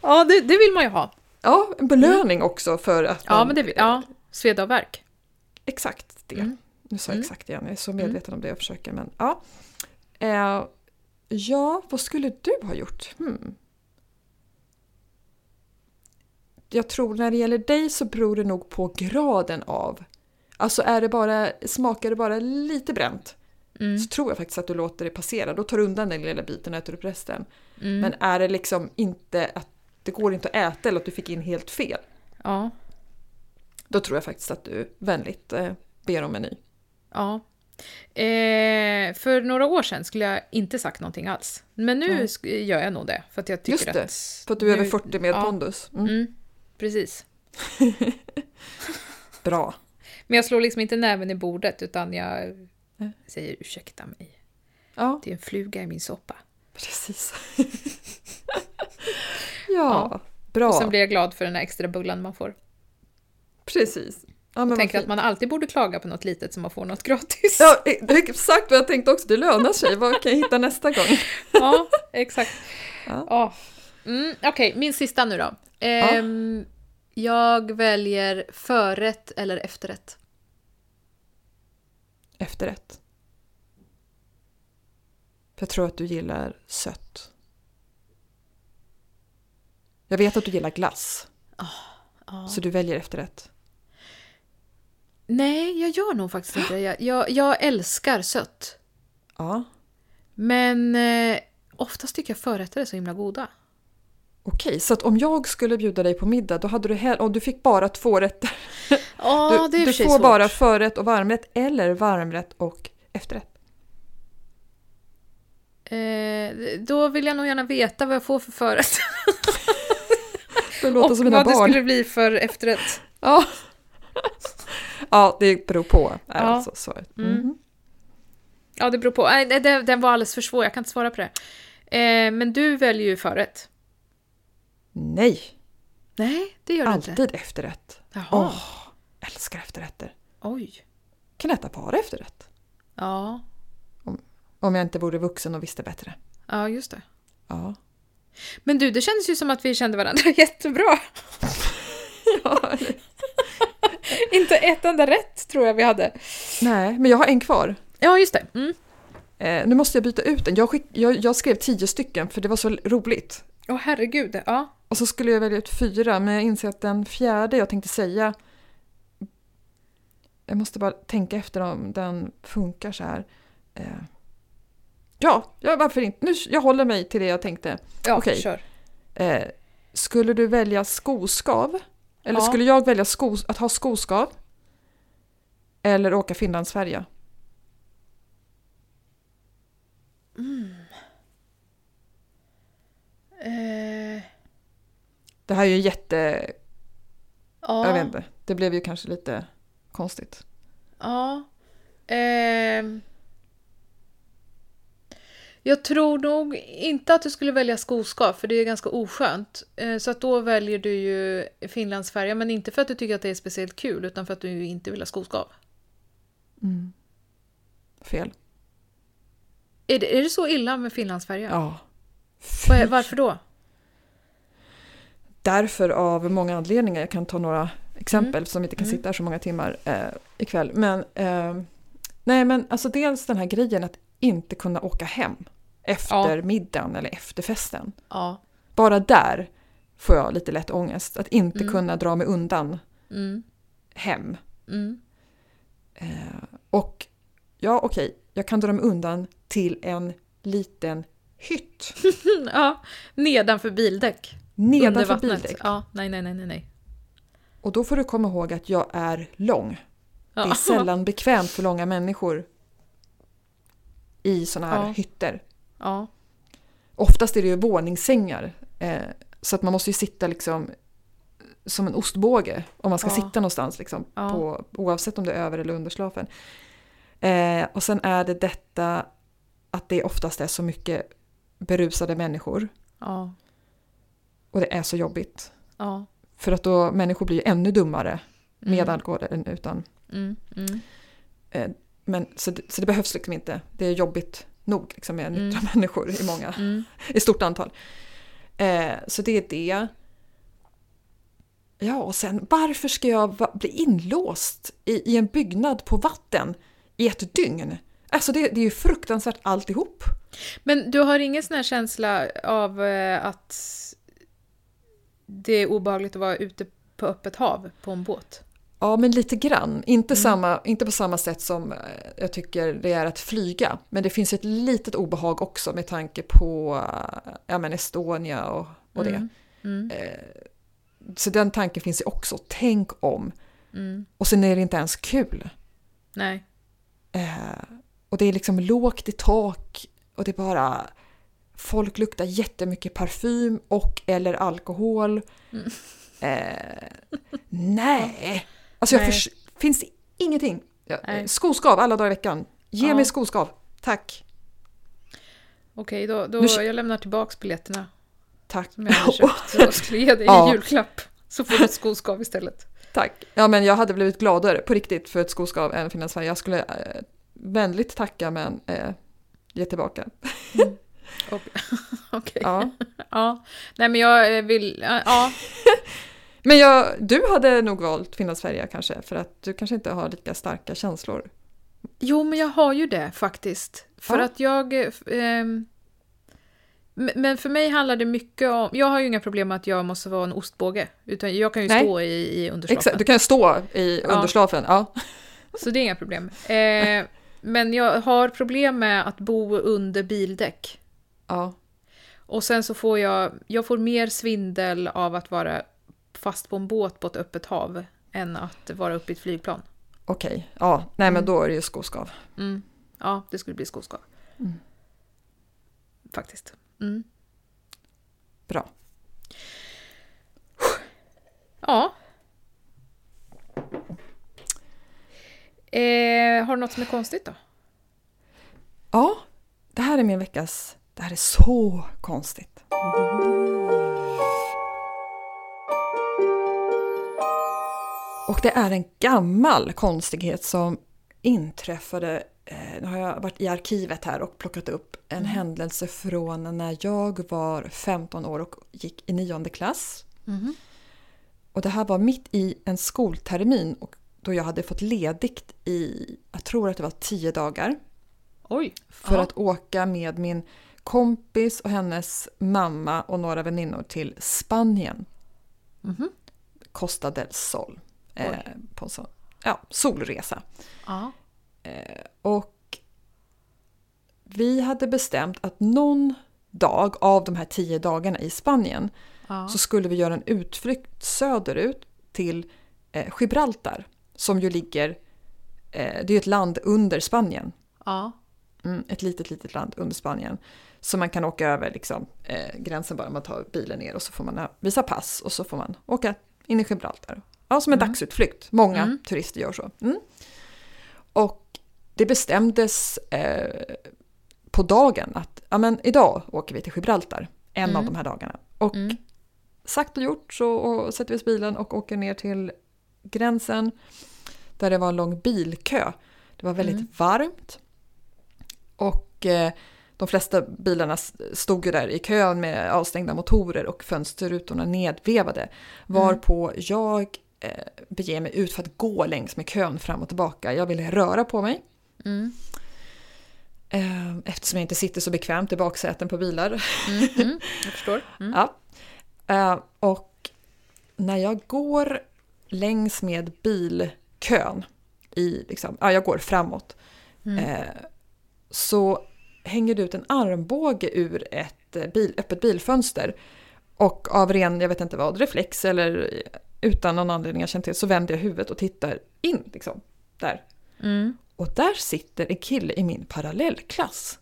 Ja, det, det vill man ju ha. Ja, en belöning också för att Ja, men det vill Ja, sveda och värk. Exakt det. Mm. Nu sa jag Mm. exakt igen, jag är så medveten om det jag försöker. Men ja. Eh, ja, vad skulle du ha gjort? Hmm. Jag tror när det gäller dig så beror det nog på graden av. Alltså är det bara, smakar det bara lite bränt Mm. så tror jag faktiskt att du låter det passera. Då tar du undan den lilla biten och äter upp resten. Mm. Men är det liksom inte att det går inte att äta eller att du fick in helt fel. Ja. Då tror jag faktiskt att du vänligt eh, ber om en ny. Ja. Eh, för några år sedan skulle jag inte sagt någonting alls. Men nu sk- gör jag nog det. För att jag tycker Just det, att... För att du är nu- över 40 med ja. pondus. Mm. Mm, precis. Bra. Men jag slår liksom inte näven i bordet utan jag säger ursäkta mig. Ja, Det är en fluga i min soppa. precis. ja, bra. Och sen blir jag glad för den här extra bullan man får. Precis. Ja, men tänker att man alltid borde klaga på något litet som man får något gratis. Ja, är exakt vad jag tänkte också. Det lönar sig. Vad kan jag hitta nästa gång? Ja, exakt. Ja. Ja. Mm, Okej, min sista nu då. Ehm, Jag väljer förrätt eller efterrätt. Efterrätt. För jag tror att du gillar sött. Jag vet att du gillar glass. Ja. Så du väljer efterrätt. Nej, jag gör nog faktiskt inte det. Jag, jag, jag älskar sött. Ja, Men eh, oftast tycker jag förrätter är så himla goda. Okej. Så att om jag skulle bjuda dig på middag, då hade du hell- om du fick bara två rätter. Ja, du det och du får svårt. bara förrätt och varmrätt eller varmrätt och efterrätt. Eh, då vill jag nog gärna veta vad jag får för förrätt. Det låter Och som mina vad det barn. skulle bli för efterrätt. Ja. ja, det beror på. Är Ja. alltså svaret. Mm. Mhm. Ja, det beror på. Nej, det- det, den var alldeles för svår, jag kan inte svara på det. Eh, men du väljer ju förrätt. Nej, Nej, det gör du inte. alltid efterrätt. Jaha. Åh, älskar efterrätter. Oj. Kan äta bara efterrätt. Ja. Om jag inte vore vuxen och visste bättre. ja, just det. Ja. Men du, det kändes ju som att vi kände varandra jättebra. ja. inte ett enda rätt tror jag vi hade. Nej, men jag har en kvar. Ja, just det. Mm. Eh, nu måste jag byta ut den. Jag, skick, jag, jag skrev tio stycken för det var så roligt. Åh herregud. Ja. Och så skulle jag välja ut fyra, men jag inser att den fjärde jag tänkte säga... Jag måste bara tänka efter om den funkar så här. Eh, ja, ja, varför inte? Nu, jag håller mig till det jag tänkte. Ja, Okej. kör. Eh, skulle du välja skoskav? Eller Ja. skulle jag välja skos, att ha skoskav? Eller åka Finlandsfärja? Eh, Det här är ju jätte... ja. Jag vet inte. Det blev ju kanske lite konstigt. Ja. Ehm. jag tror nog inte att du skulle välja skoskav, för det är ganska oskönt. Eh, så att då väljer du ju Finlandsfärja, men inte för att du tycker att det är speciellt kul, utan för att du inte vill ha skoskav. Mm. Fel. Är det, är det så illa med Finlandsfärja? Ja. Vad är- Varför då? Därför av många anledningar. Jag kan ta några exempel som inte kan Mm. sitta här så många timmar eh, ikväll. Men, eh, nej, men alltså dels den här grejen att inte kunna åka hem efter Ja. middagen eller efter festen. Ja. Bara där får jag lite lätt ångest. Att inte Mm. kunna dra mig undan Mm. hem. Mm. Eh, och ja, okej, jag kan dra mig undan till en liten hytt ja. Nedanför bildäck. Nedanför bildäck. Ja, nej, nej, nej, nej, nej. Och då får du komma ihåg att jag är lång. Ja. Det är sällan bekvämt för långa människor i sådana här Ja. hytter. Ja. Oftast är det ju våningssängar. Eh, så att man måste ju sitta liksom som en ostbåge om man ska Ja. sitta någonstans. Liksom, Ja. på, oavsett om det är över eller underslafen. Eh, och sen är det detta att det oftast är så mycket berusade människor. Ja. Och det är så jobbigt. Ja. För att då människor blir ännu dummare med Mm. alkohol än utan. Mm. Mm. Eh, men, så, det, så det behövs liksom inte. Det är jobbigt nog liksom, med nyktra människor i många, Mm. i stort antal. Eh, så det är det. Ja, och sen varför ska jag va- bli inlåst i, i en byggnad på vatten i ett dygn? Alltså det, det är ju fruktansvärt alltihop. Men du har ingen sån här känsla av eh, att det är obehagligt att vara ute på öppet hav på en båt? Ja, men lite grann. Inte, Mm. samma, inte på samma sätt som eh, jag tycker det är att flyga. Men det finns ett litet obehag också med tanke på eh, ja, men Estonia och, och det. Mm. Mm. Eh, Så den tanken finns ju också. Tänk om. Mm. Och sen är det inte ens kul. Nej. Eh, och det är liksom lågt i tak och det är bara... Folk luktar jättemycket parfym och eller alkohol. Mm. Eh, nej! Alltså jag Nej. förs- finns det ingenting. Ja, Nej. Skoskav alla dagar i veckan. Ge Ja. mig skoskav. Tack. Okej, då, då Nu jag lämnar tillbaks biljetterna Tack. som jag hade köpt och skulle ge dig Ja. i julklapp. Så får du ett skoskav istället. Tack. Ja, men jag hade blivit gladare på riktigt för ett skoskav än Finland Sverige. Jag skulle eh, vänligt tacka men eh, ge tillbaka. Och- Okej. Ja. Ja. Nej men jag eh, vill, ja. Men jag, du hade nog valt Finland Sverige kanske för att du kanske inte har lika starka känslor. Jo men jag har ju det faktiskt. För Ja. att jag... eh, ehm, men för mig handlar det mycket om... Jag har ju inga problem med att jag måste vara en ostbåge. Utan jag kan ju Nej. stå i, i underslafen. Exakt, du kan stå i Ja. underslafen. Ja. Så det är inga problem. Eh, men jag har problem med att bo under bildäck. Ja. Och sen så får jag... Jag får mer svindel av att vara fast på en båt på ett öppet hav än att vara uppe i ett flygplan. Okej, ja, nej men Mm. då är det ju skoskav. Mm. Ja, det skulle bli skoskav. Mm. Faktiskt. Mm. Bra. Ja. Eh, har du något som är konstigt då? Ja, det här är min veckas... Det här är så konstigt. Och det är en gammal konstighet som inträffade, eh, nu har jag varit i arkivet här och plockat upp en händelse från när jag var 15 år och gick i nionde klass. Och det här var mitt i en skoltermin och då jag hade fått ledigt i, jag tror att det var 10 dagar Oj. för ja. att åka med min kompis och hennes mamma och några väninnor till Spanien. Mhm. Costa del Sol. Eh, på en sån, ja, solresa. Ja. Eh, och vi hade bestämt att någon dag av de här tio dagarna i Spanien Ja. så skulle vi göra en utflykt söderut till eh, Gibraltar. Som ju ligger, eh, det är ett land under Spanien. ja. Mm, ett litet, litet land under Spanien. Så man kan åka över liksom, eh, gränsen bara, man tar bilen ner och så får man visa pass och så får man åka in i Gibraltar. Ja, som en Mm. dagsutflykt. Många Mm. turister gör så. Mm. Och det bestämdes eh, på dagen att ja, men idag åker vi till Gibraltar, en av Mm. de här dagarna. Och Mm. sagt och gjort så och sätter vi oss bilen och åker ner till gränsen där det var en lång bilkö. Det var väldigt Mm. varmt. Och eh, de flesta bilarna stod ju där i kön med avstängda motorer och fönsterrutorna nedvevade. Varpå jag eh, beger mig ut för att gå längs med kön fram och tillbaka. Jag ville röra på mig. Mm. Eh, eftersom jag inte sitter så bekvämt i baksäten på bilar. Mm. Mm. Jag förstår. Mm. Ja. Eh, och när jag går längs med bilkön, i, liksom, ja, jag går framåt, Mm. eh, så hänger ut en armbåge ur ett eh, bil, öppet bilfönster. Och av ren, jag vet inte vad, reflex eller utan någon anledning jag känner till så vänder jag huvudet och tittar in liksom, där. Mm. Och där sitter en kille i min parallellklass.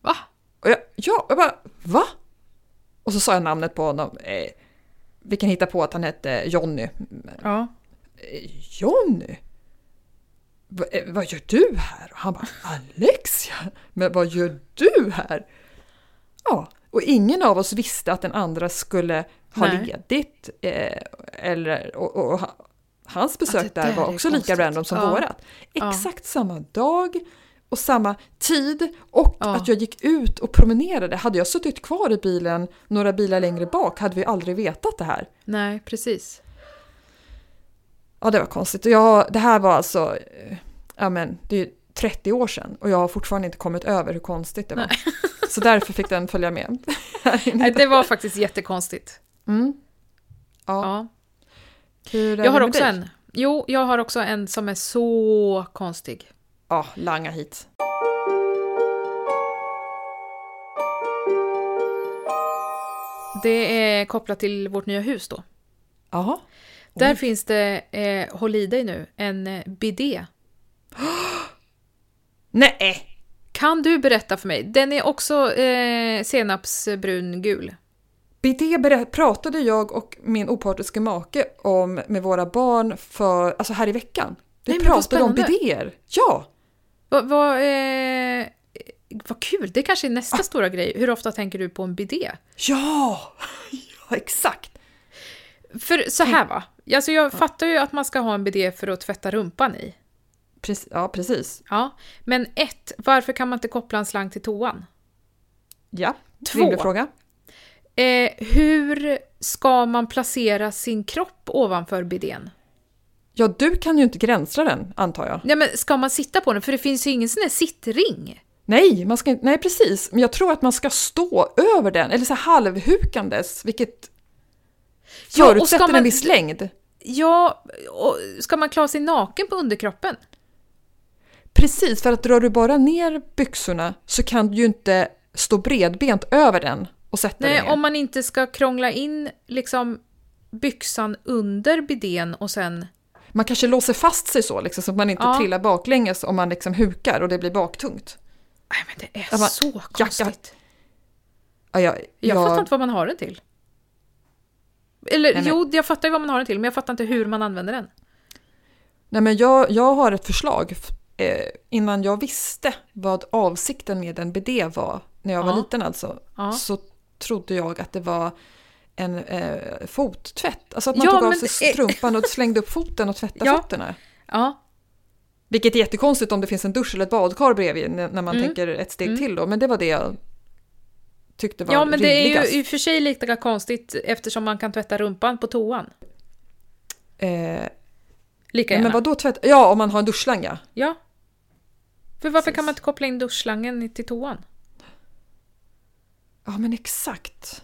Va? Och jag, ja, jag bara, va? Och så sa jag namnet på honom. Eh, vi kan hitta på att han hette Jonny. Ja. Eh, Jonny? Eh, vad gör du här? Och han bara, Alexia, men vad gör du här? Ja, och ingen av oss visste att den andra skulle ha Nej. ledigt. Eh, eller, och, och, ha- hans besök där var också lika random som Ja. vårat. Ja. Exakt samma dag och samma tid och Ja. att jag gick ut och promenerade. Hade jag suttit kvar i bilen några bilar längre bak hade vi aldrig vetat det här. Nej, precis. Ja, det var konstigt. Och jag, det här var alltså, eh, ja men det är ju 30 år sedan och jag har fortfarande inte kommit över hur konstigt det var. Så därför fick den följa med. Nej, det var faktiskt jättekonstigt. Mm. Ja. Ja. Jag har också dig? en. Jo, jag har också en som är så konstig. Ja, langa hit. Det är kopplat till vårt nya hus då. Jaha. Där Oj. finns det, eh, håll i dig nu, en eh, bidé. Nej! Kan du berätta för mig? Den är också eh, senapsbrun-gul. BD berä- pratade jag och min opartiska make om med våra barn för, alltså här i veckan. Vi Nej, pratade om bidéer. Ja! Vad vad, eh, vad kul, det kanske är nästa stora grej. Hur ofta tänker du på en bidé? Ja! Ja, exakt. För så här va, alltså jag fattar ju att man ska ha en bidé för att tvätta rumpan i. Prec- ja, precis. Ja, men ett, varför kan man inte koppla en slang till toan? Ja, Två. rimlig fråga. Eh, hur ska man placera sin kropp ovanför bidén? Ja, du kan ju inte gränsla den, antar jag. Nej, men ska man sitta på den? För det finns ju ingen sån där sittring. Nej, man ska, nej, precis. Men jag tror att man ska stå över den, eller så halvhukandes, vilket Ja, förutsätter ska man- en viss längd. Ja, och ska man klara sig naken på underkroppen? Precis, för att drar du bara ner byxorna så kan du ju inte stå bredbent över den och sätta dig Nej, ner. om man inte ska krångla in liksom byxan under bidén och sen... Man kanske låser fast sig så, liksom, så att man inte Ja. trillar baklänges om man liksom hukar och det blir baktungt. Nej, men det är Ja, man- så konstigt. Ja, jag, Jag jag- fattar inte vad man har den till. Eller Nej, jo, jag fattar ju vad man har den till, men jag fattar inte hur man använder den. Nej, men jag, jag har ett förslag. Eh, innan jag visste vad avsikten med en bidé var, när jag var Ja. liten alltså, Ja. så trodde jag att det var en eh, fottvätt. Alltså att man Ja, tog av sig strumpan och slängde upp foten och tvättade Ja. fötterna. Ja, Vilket är jättekonstigt om det finns en dusch eller ett badkar bredvid när när man Mm. tänker ett steg Mm. till då. Men det var det jag tyckte var ja men det är rimligast. ju i och för sig lika konstigt eftersom man kan tvätta rumpan på toan. Eh, Lika gärna. men vad då tvätt? Ja, om man har en duschslang ja. Ja. För varför Precis. kan man inte koppla in duschslangen till toan? Ja, men exakt.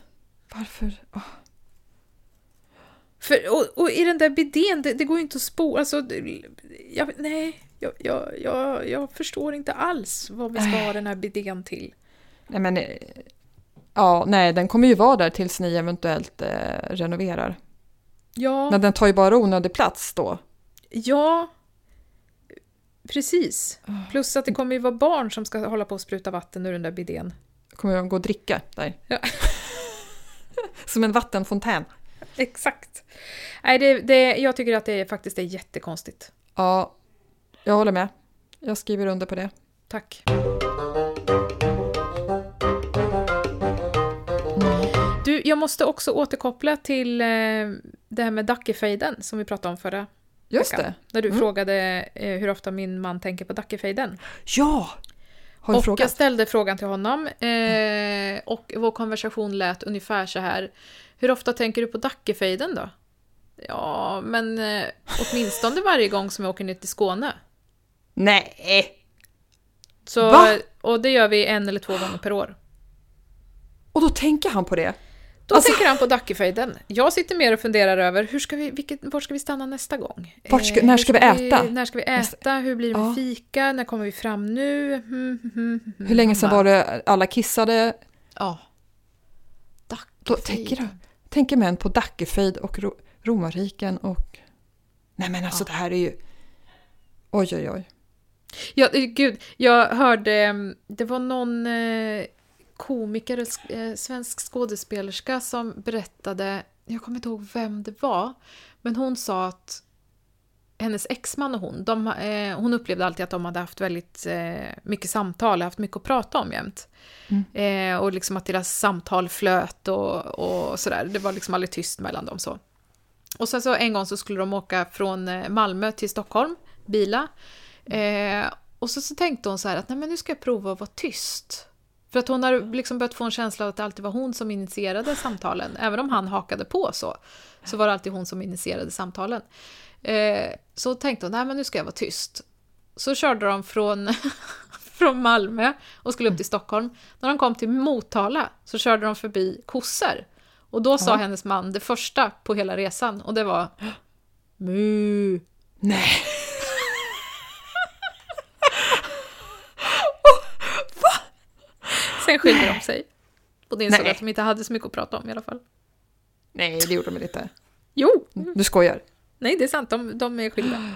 Varför? Åh. För, och, och i den där bidén, det, det går ju inte att spola. Alltså, jag, nej, jag, jag, jag, jag förstår inte alls vad vi ska ha den här bidén till. Nej, men... Ja, nej, den kommer ju vara där tills ni eventuellt eh, renoverar. Ja, Men den tar ju bara onödig plats då. ja, precis. Plus att det kommer ju vara barn som ska hålla på och spruta vatten ur den där bidén. kommer jag gå och dricka där. Ja. Som en vattenfontän. Exakt. Nej, det, det, jag tycker att det faktiskt är jättekonstigt. Ja, jag håller med. Jag skriver under på det. Tack. Du, jag måste också återkoppla till eh, det här med Dackefejden som vi pratade om förra Just veckan. det. När du Mm. frågade eh, hur ofta min man tänker på Dackefejden. Ja! Har du Och frågat? jag ställde frågan till honom eh, och vår konversation lät ungefär så här. Hur ofta tänker du på Dackefejden då? Ja, men eh, åtminstone varje gång som jag åker ner till Skåne. Nej! Så, Va? Och det gör vi en eller två gånger per år. Och då tänker han på det. Då Alltså- tänker han på Dackefejden. Jag sitter mer och funderar över hur ska vi, vilket, var ska vi stanna nästa gång? Vart ska- Eh, när hur ska vi äta? när ska vi äta? Hur blir det med Ja. fika? När kommer vi fram nu? Mm, mm. Hur länge sedan var det alla kissade? Ja. Dackefejden. tänker, tänker män på Dackefejd och ro, romarriken och... Nej men alltså det här är ju... Oj oj oj. Ja, gud, jag hörde, mm, det var någon eh, komiker, eh, svensk skådespelerska som berättade, jag kommer inte ihåg vem det var, men hon sa att hennes exman och hon, de, eh, hon upplevde alltid att de hade haft väldigt eh, mycket samtal, haft mycket att prata om jämt. Eh, och liksom att deras samtal flöt och, och sådär, det var liksom aldrig tyst mellan dem så. Och sen så en gång så skulle de åka från eh, Malmö till Stockholm, bila. Eh, och så, så tänkte hon så här att nej men nu ska jag prova att vara tyst. För att hon har liksom börjat få en känsla av att det alltid var hon som initierade samtalen. Även om han hakade på så, så var det alltid hon som initierade samtalen. Eh, så tänkte hon, nej men nu ska jag vara tyst. Så körde de från, från Malmö och skulle upp till Stockholm. När de kom till Motala så körde de förbi kossor. Och då sa Ja. hennes man det första på hela resan och det var Mu. Nej. Sen skilde de sig. Och det insåg Nej. att de inte hade så mycket att prata om i alla fall. Nej, det gjorde de inte. Jo! Du skojar. Nej, det är sant. De, de är skilda.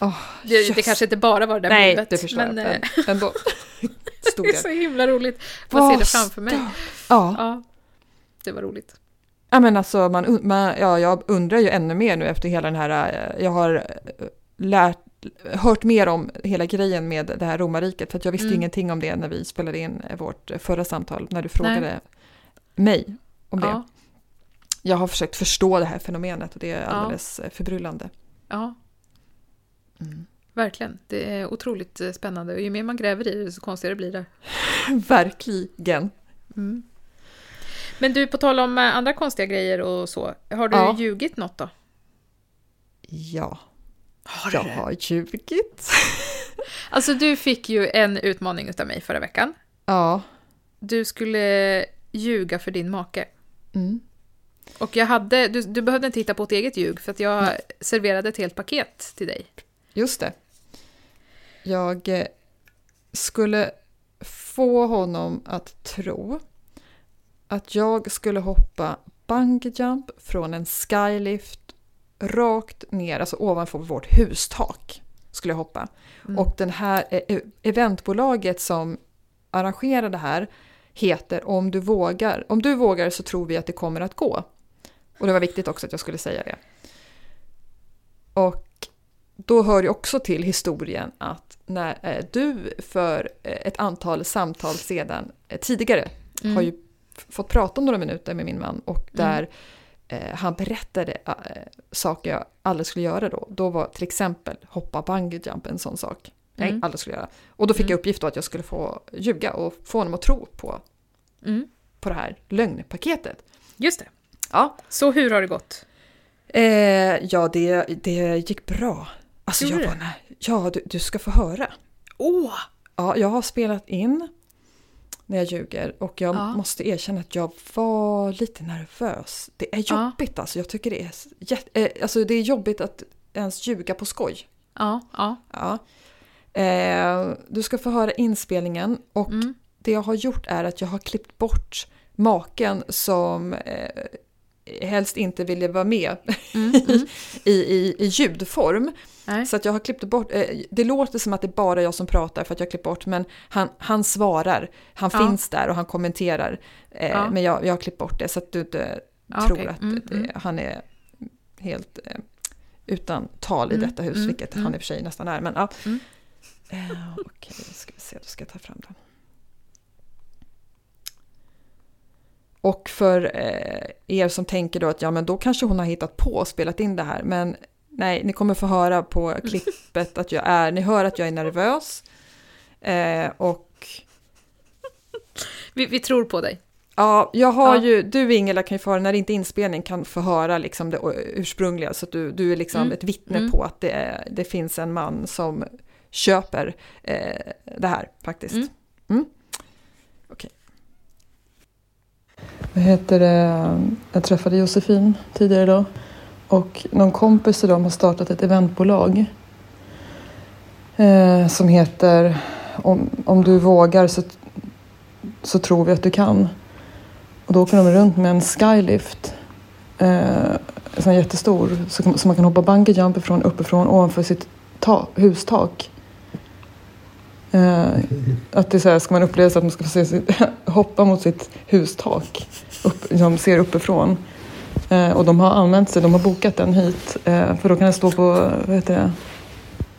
Oh, det, det kanske inte bara var det där Nej, movet, det förstår men, jag. Eh, ändå. det är så himla roligt. Man ser det framför mig. Ja. ja. Det var roligt. Ja, men alltså, man, man, ja, jag undrar ju ännu mer nu efter hela den här... eh, Jag har eh, lärt, hört mer om hela grejen med det här romarriket. För jag visste Mm. ingenting om det när vi spelade in vårt förra samtal. När du frågade mig om det. Ja, Jag har försökt förstå det här fenomenet och det är Ja. alldeles eh, förbryllande. ja, Mm. verkligen. Det är otroligt eh, spännande. Och ju mer man gräver i det, så konstigare blir det. Verkligen. Mm. Men du, på tal om eh, andra konstiga grejer och så. Har du Ja. ljugit något då? Ja, Har jag har ljugit. Alltså, du fick ju en utmaning utav mig förra veckan. ja. Du skulle ljuga för din make. Mm. Och jag hade, du, du behövde inte hitta på ett eget ljug, för att jag serverade ett helt paket till dig. Just det. Jag eh, skulle få honom att tro att jag skulle hoppa bungee jump från en skylift rakt ner, alltså ovanför vårt hustak. Skulle jag hoppa. Mm. Och den här eh, eventbolaget som arrangerar det här heter Om du vågar. Om du vågar så tror vi att det kommer att gå. Och det var viktigt också att jag skulle säga det. Och då hör ju också till historien att när eh, du för eh, ett antal samtal sedan eh, tidigare Mm. har ju fått prata om några minuter med min man och Mm. Eh, han berättade eh, saker jag aldrig skulle göra då. Då var till exempel hoppa bungee jump en sån sak. Mm. aldrig skulle göra. Och då fick Mm. jag uppgift då att jag skulle få ljuga och få honom att tro på, Mm. på det här lögnpaketet. Just det. Ja, Så hur har det gått? eh, ja det, det gick bra. Alltså Gjorde jag var, nej, ja du, du ska få höra. Åh! Ja, jag har spelat in när jag ljuger och jag Ja. måste erkänna att jag var lite nervös. Det är Ja. jobbigt alltså. Jag tycker det är, jätte, eh, alltså, det är jobbigt att ens ljuga på skoj. Ja, ja. Ja. Eh, du ska få höra inspelningen och Mm. det jag har gjort är att jag har klippt bort maken som eh, helst inte ville vara med Mm. Mm. i, i, i ljudform. Nej. Så att jag har klippt bort, eh, det låter som att det är bara jag som pratar för att jag klippt bort, men han, han svarar, han Ja. finns där och han kommenterar. Eh, Ja. Men jag, jag har klippt bort det så att du inte Ja, tror okej. att Mm, det, mm. han är helt eh, utan tal i Mm, detta hus, mm, vilket han i och för sig nästan är. Men ja. Okej, då ska vi se, då ska jag ta fram den. Och för eh, er som tänker då att ja men då kanske hon har hittat på och spelat in det här. Men nej, ni kommer få höra på klippet att jag är, ni hör att jag är nervös. Eh, och Vi, vi tror på dig. ja, jag har Ja. ju, du Ingela kan ju få höra, när det inte är inspelning kan få höra liksom det ursprungliga. Så att du, du är liksom Mm. ett vittne Mm. på att det, är, det finns en man som köper eh, det här faktiskt. Mm. Mm. Okej. Vad heter det? Jag träffade Josefin tidigare idag. Och någon kompis till dem har startat ett eventbolag. Eh, som heter om, om du vågar så, så tror vi att du kan. Och då åker de runt med en skylift. Eh, en jättestor. Så, så man kan hoppa bungee jump ifrån, uppifrån ovanför sitt ta, hustak. Eh, att det är så här, ska man uppleva så att man ska få se sitt, hoppa mot sitt hustak. Upp, liksom, ser uppifrån. Eh, och de har använt sig, de har bokat den hit. Eh, för då kan den stå på, vad heter det,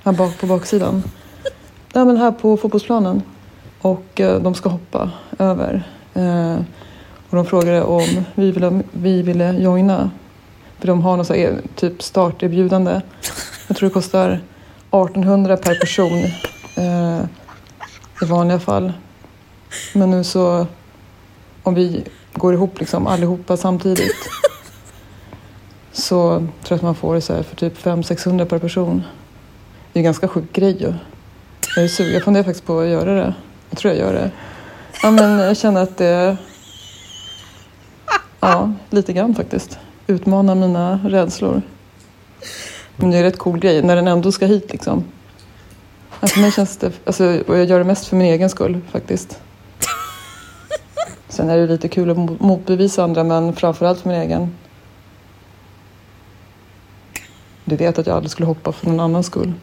här bak på baksidan. Nej men här på fotbollsplanen. Och eh, de ska hoppa över. Eh, och de frågade om vi ville, vi ville joina. För de har något så här, eh, typ starterbjudande. Jag tror det kostar 1800 per person eh, i vanliga fall. Men nu så, om vi går ihop liksom allihopa samtidigt så tror jag att man får det så här för typ 500-600 per person. Det är en ganska sjuk grej ju. Jag är sugen, jag funderar faktiskt på att göra det. Jag tror jag gör det. Ja men jag känner att det... Ja, lite grann faktiskt. Utmana mina rädslor. Men det är en rätt cool grej när den ändå ska hit liksom. Ja, för mig känns det... Alltså, och jag gör det mest för min egen skull faktiskt. Sen är det lite kul att mot- motbevisa andra men framförallt för min egen. Du vet att jag aldrig skulle hoppa för någon annans skull.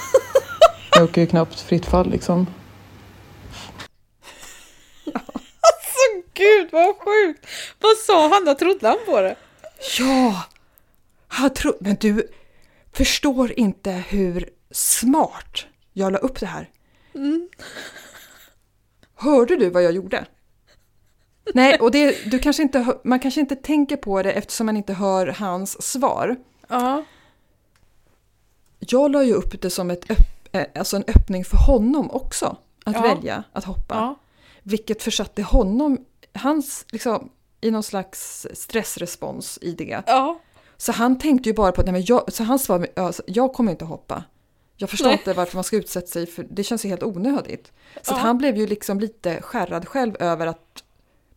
Jag åker ju knappt fritt fall liksom. Alltså gud vad sjukt! Vad sa han då? Trodde han på det? Ja! Han tro... Men du förstår inte hur smart jag la upp det här. Mm. Hörde du vad jag gjorde? Nej, och det, du kanske inte, man kanske inte tänker på det eftersom man inte hör hans svar. Ja. Jag la ju upp det som ett öpp, eh, alltså en öppning för honom också. Att Ja. välja att hoppa. Ja. Vilket försatte honom, hans, liksom, i någon slags stressrespons i det. Ja. Så han tänkte ju bara på att, nej men jag, så han svarade, alltså, jag kommer inte hoppa. Jag förstår Nej. inte varför man ska utsätta sig för, det känns ju helt onödigt. Så Ja. han blev ju liksom lite skärrad själv över att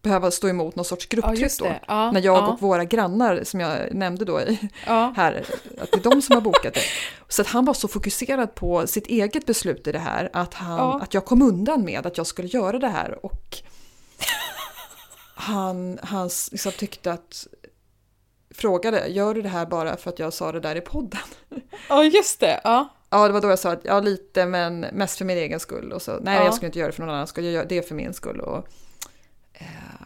behöva stå emot någon sorts Ja, grupptryck just då. Ja, När jag ja, och våra grannar, som jag nämnde då ja. här, att det är de som har bokat det. Så att han var så fokuserad på sitt eget beslut i det här, att, han, Ja. att jag kom undan med att jag skulle göra det här. Och han, han liksom tyckte att, frågade, gör du det här bara för att jag sa det där i podden? ja, just det. Ja. Ja, det var då jag sa att ja, lite, men mest för min egen skull. Och så, nej, Ja. jag skulle inte göra det för någon annan skull, jag gör det för min skull. Och, Eh,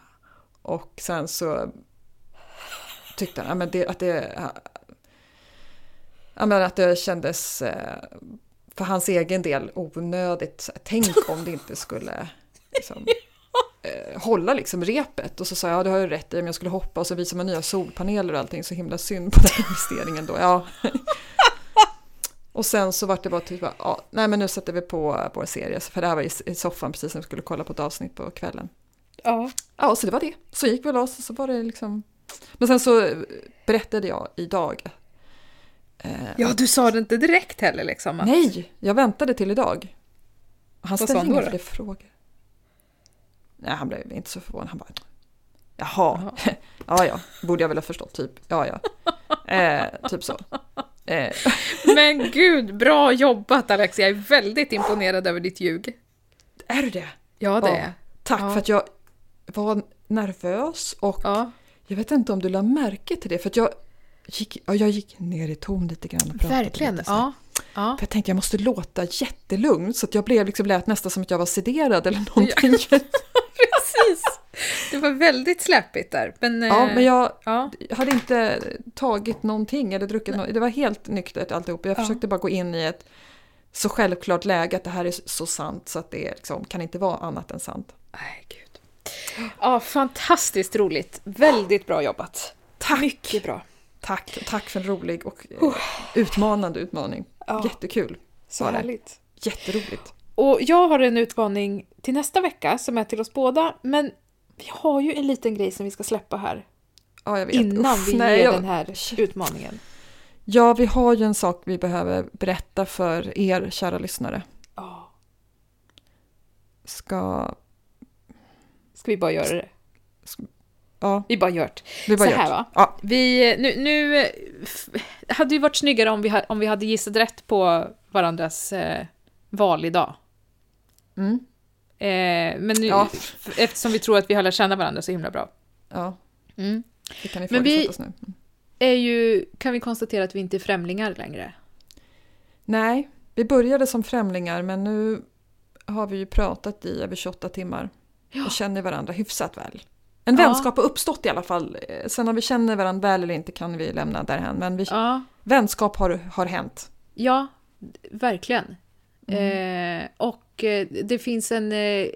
och sen så tyckte han att det, att, det, att det kändes eh, för hans egen del onödigt. Tänk om det inte skulle liksom, eh, hålla liksom repet. Och så sa jag, ja det har du rätt i, om jag skulle hoppa och så visar man nya solpaneler och allting, så himla synd på den investeringen då. Ja. Och sen så vart det bara typ, ja, nej men nu sätter vi på vår serie, för det här var i soffan precis när vi skulle kolla på ett avsnitt på kvällen. Ja. Ja, så det var det. Så gick vi loss och så var det liksom... Men sen så berättade jag idag. Eh, ja, du sa det inte direkt heller liksom? att- Nej, jag väntade till idag. Han Vad sa ställde han då inga fler frågor. Nej, han blev inte så förvånad. Han bara, jaha, ja ja, borde jag väl ha förstått typ. Ja ja, eh, typ så. Eh, Men gud, bra jobbat Alex. Jag är väldigt imponerad över ditt ljug. är du det? Ja, det Ja. är Tack Ja. för att jag var nervös och Ja, jag vet inte om du la märke till det för att jag gick, ja, jag gick ner i ton lite grann och pratade verkligen. lite. Ja. ja. För jag tänkte jag måste låta jättelugn så att jag blev liksom lät nästan som att jag var sederad eller någonting. Ja, Precis. Det var väldigt släpigt där. Men, eh, men jag ja. hade inte tagit någonting eller druckit något. Det var helt nyktert alltihop. Jag Ja. försökte bara gå in i ett så självklart läge att det här är så sant så att det liksom, kan inte vara annat än sant. Nej, gud. Ja, fantastiskt roligt. Väldigt bra jobbat. Tack! Mycket bra. Tack, tack för en rolig och eh, utmanande utmaning. Ja, Jättekul. så var det. härligt. Jätteroligt. Och jag har en utmaning till nästa vecka som är till oss båda, men vi har ju en liten grej som vi ska släppa här Ja, innan Uff, vi nej, ger jag- den här utmaningen. Ja, vi har ju en sak vi behöver berätta för er kära lyssnare. Ja, Ska... ska vi bara göra det? Ja, Vi bara gör det. vi bara Så här va? Ja, Vi, nu, nu hade ju varit snyggare om vi, ha, om vi hade gissat rätt på varandras eh, val idag. mm, Eh, men nu, Ja. eftersom vi tror att vi har lärt känna varandra så himla bra. ja, Mm. det kan Men vi- ifrågasättas nu. Mm. Är ju, kan vi konstatera att vi inte är främlingar längre. Nej, vi började som främlingar men nu har vi ju pratat i över 28 timmar Ja. och känner varandra hyfsat väl. En Ja. vänskap har uppstått i alla fall. Eh, Sen om vi känner varandra väl eller inte kan vi lämna därhän. Men vi, Ja, vänskap har, har hänt. ja verkligen. Mm. Eh, och eh, det finns en... Eh,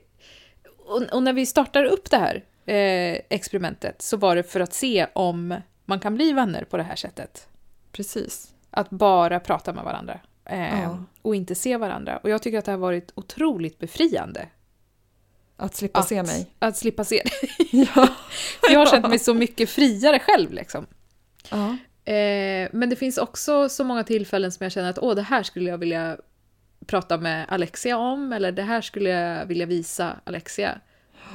och, och när vi startar upp det här eh, experimentet så var det för att se om man kan bli vänner på det här sättet. Precis. Att bara prata med varandra. Ja. Och inte se varandra. Och jag tycker att det har varit otroligt befriande. Att slippa Att, se mig. att slippa se det. Ja. Jag har känt mig så mycket friare själv. Liksom. ja. Eh, men det finns också så många tillfällen som jag känner att åh, det här skulle jag vilja prata med Alexia om, eller det här skulle jag vilja visa Alexia.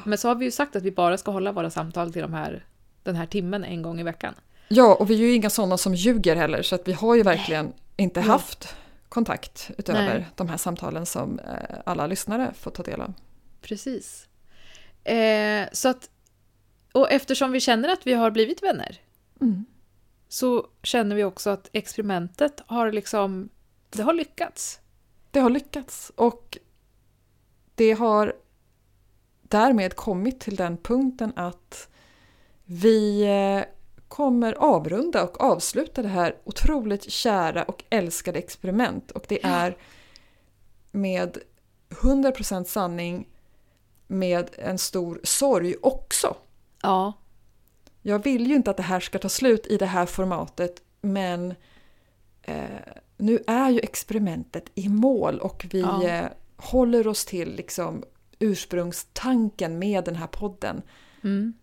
Men så har vi ju sagt att vi bara ska hålla våra samtal till de här, den här timmen en gång i veckan. Ja, och vi är ju inga sådana som ljuger heller, så att vi har ju verkligen inte Ja. haft kontakt utöver Nej. de här samtalen som eh, alla lyssnare får ta del av. Precis. Eh, så att, och eftersom vi känner att vi har blivit vänner Mm. så känner vi också att experimentet har liksom, det har lyckats. Det har lyckats och det har därmed kommit till den punkten att vi eh, kommer avrunda och avsluta det här otroligt kära och älskade experiment. Och det är med 100% sanning med en stor sorg också. Ja. Jag vill ju inte att det här ska ta slut i det här formatet men eh, nu är ju experimentet i mål och vi Ja. eh, håller oss till liksom ursprungstanken med den här podden. Mm.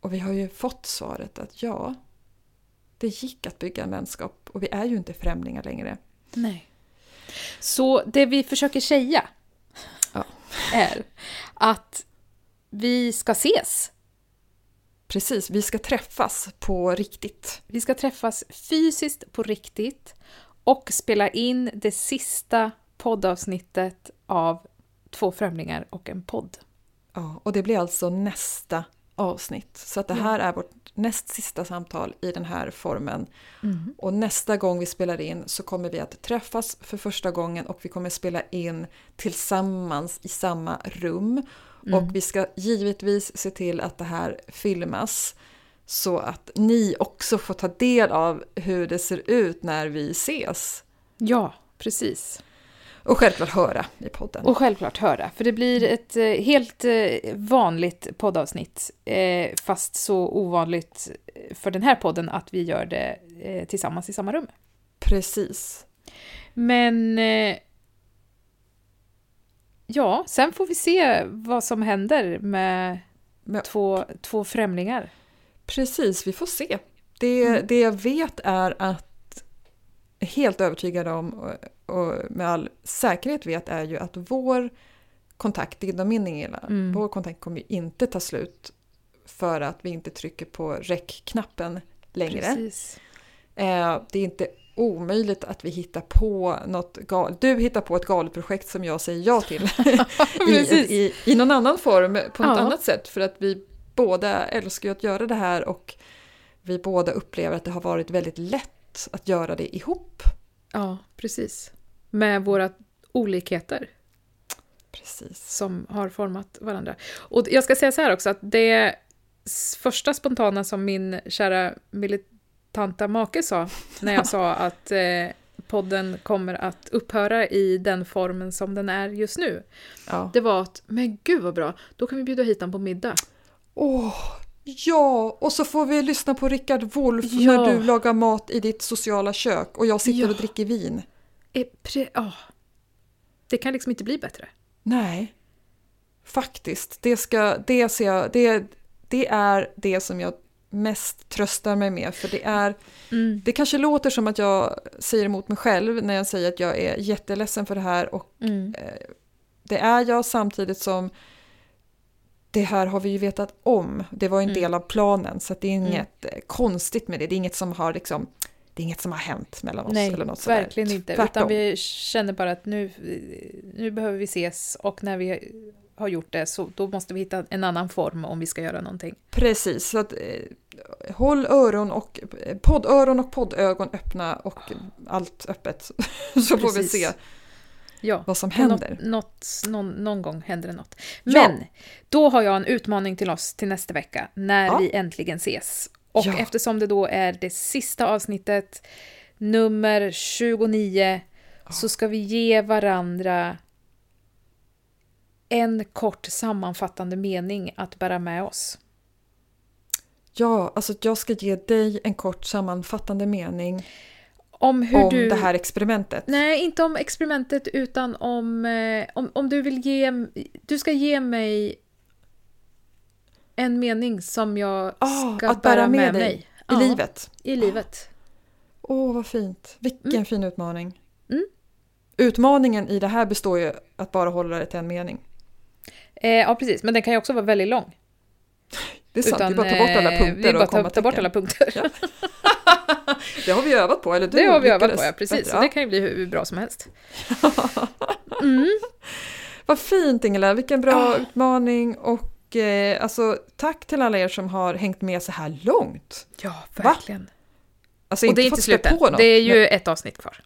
Och vi har ju fått svaret att ja, det gick att bygga en vänskap och vi är ju inte främlingar längre. Nej. Så det vi försöker säga. är att vi ska ses. Precis, vi ska träffas på riktigt. Vi ska träffas fysiskt på riktigt och spela in det sista poddavsnittet av Två främlingar och en podd. Ja, och det blir alltså nästa avsnitt. Så att det här är vårt näst sista samtal i den här formen. Och nästa gång vi spelar in så kommer vi att träffas för första gången och vi kommer spela in tillsammans i samma rum. Och vi ska givetvis se till att det här filmas så att ni också får ta del av hur det ser ut när vi ses. Ja, precis. Och självklart höra i podden. Och självklart höra, för det blir ett eh, helt eh, vanligt poddavsnitt, eh, fast så ovanligt för den här podden att vi gör det tillsammans i samma rum. Precis. Men ja, sen får vi se vad som händer med Men- två, två främlingar. Precis, vi får se. Det, det jag vet är att, helt övertygad om och, och med all säkerhet vet är ju att vår kontakt, din och min Ingela, Mm. vår kontakt kommer ju inte ta slut för att vi inte trycker på räckknappen längre. Precis. Eh, det är inte omöjligt att vi hittar på något galet. Du hittar på ett galet projekt som jag säger ja till. I, i, I någon annan form, på något Ja. annat sätt. För att vi båda älskar ju att göra det här och vi båda upplever att det har varit väldigt lätt att göra det ihop. Ja, precis. Med våra olikheter. Precis. som har format varandra. Och jag ska säga så här också, att det första spontana som min kära militanta make sa, när jag sa att eh, podden kommer att upphöra i den formen som den är just nu, Ja. det var att, men gud vad bra, då kan vi bjuda hit honom på middag. Åh, ja! Och så får vi lyssna på Rickard Wolff Ja. när du lagar mat i ditt sociala kök och jag sitter Ja. och dricker vin. Eh, pre- ah. Det kan liksom inte bli bättre. Nej, faktiskt. Det, ska, det, ser jag, det, det är det som jag mest tröstar mig med. För det, är, Mm. det kanske låter som att jag säger emot mig själv när jag säger att jag är jätteledsen för det här. Och Mm. det är jag samtidigt som det här har vi ju vetat om. Det var en Mm. del av planen så det är Mm. inget eh, konstigt med det. Det är inget som har liksom det är inget som har hänt mellan oss Nej, eller något verkligen inte. Tvärtom. Utan vi känner bara att nu, nu behöver vi ses och när vi har gjort det så då måste vi hitta en annan form om vi ska göra någonting. Precis, så att, eh, håll öron och, eh, poddöron och poddögon öppna och allt öppet. Så får vi Precis. se Ja, vad som händer. Något, något, någon, någon gång händer det något. Ja. Men då har jag en utmaning till oss till nästa vecka när Ja. vi äntligen ses. Och Ja. eftersom det då är det sista avsnittet, nummer 29, så ska vi ge varandra en kort sammanfattande mening att bära med oss. Ja, alltså jag ska ge dig en kort sammanfattande mening Om hur om du... det här experimentet. Nej, inte om experimentet utan om, eh, om, om du vill ge... Du ska ge mig en mening som jag Ah, ska att bära med dig mig. I Ja, livet. I livet. Åh, vad fint. Vilken Mm. fin utmaning. Mm. Utmaningen i det här består ju att bara hålla det till en mening. Eh, ja, precis. Men den kan ju också vara väldigt lång. Det är sant, det är bara att ta bort alla eh, punkter det är bara att ta, ta bort alla punkter. Ja. Det har vi övat på, eller du det har vi övat på, ja. Precis. bättre. Så det kan ju bli hur bra som helst. Vad fint Ingela, vilken bra Ah. utmaning och eh, alltså tack till alla er som har hängt med så här långt. Ja, verkligen. Alltså Och det är inte slutet. något. Det är ju men, ett avsnitt kvar.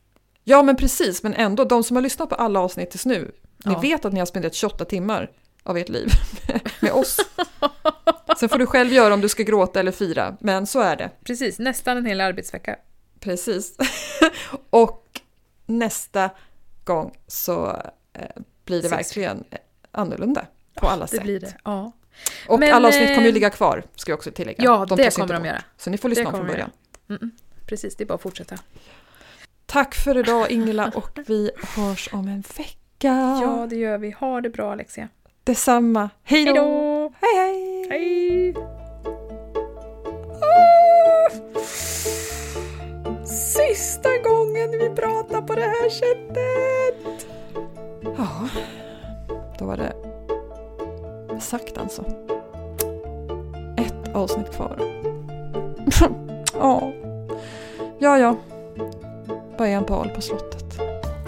ja, men precis. Men ändå, de som har lyssnat på alla avsnitt tills nu, ni Ja. vet att ni har spenderat 28 timmar av ert liv med oss. Sen får du själv göra om du ska gråta eller fira, men så är det. Precis, nästan en hel arbetsvecka. Precis. Och nästa gång så eh, blir det Ses verkligen eh, annorlunda på alla Det sätt. blir det. Ja, Och Men, alla avsnitt kommer ju eh, ligga kvar, ska jag också tillägga. ja De det kommer de göra. Så ni får lyssna Det från början. Mm-mm. Precis, det är bara att fortsätta. Tack för idag Ingela och vi hörs om en vecka. Ja, det gör vi. Ha det bra Alexia. Detsamma. Hej Hej då! Hej hej! Hej! Sista gången vi pratar på det här sättet! Ja, då var det sagt alltså. Ett avsnitt kvar. ja. ja, ja. Bara en pal på slottet.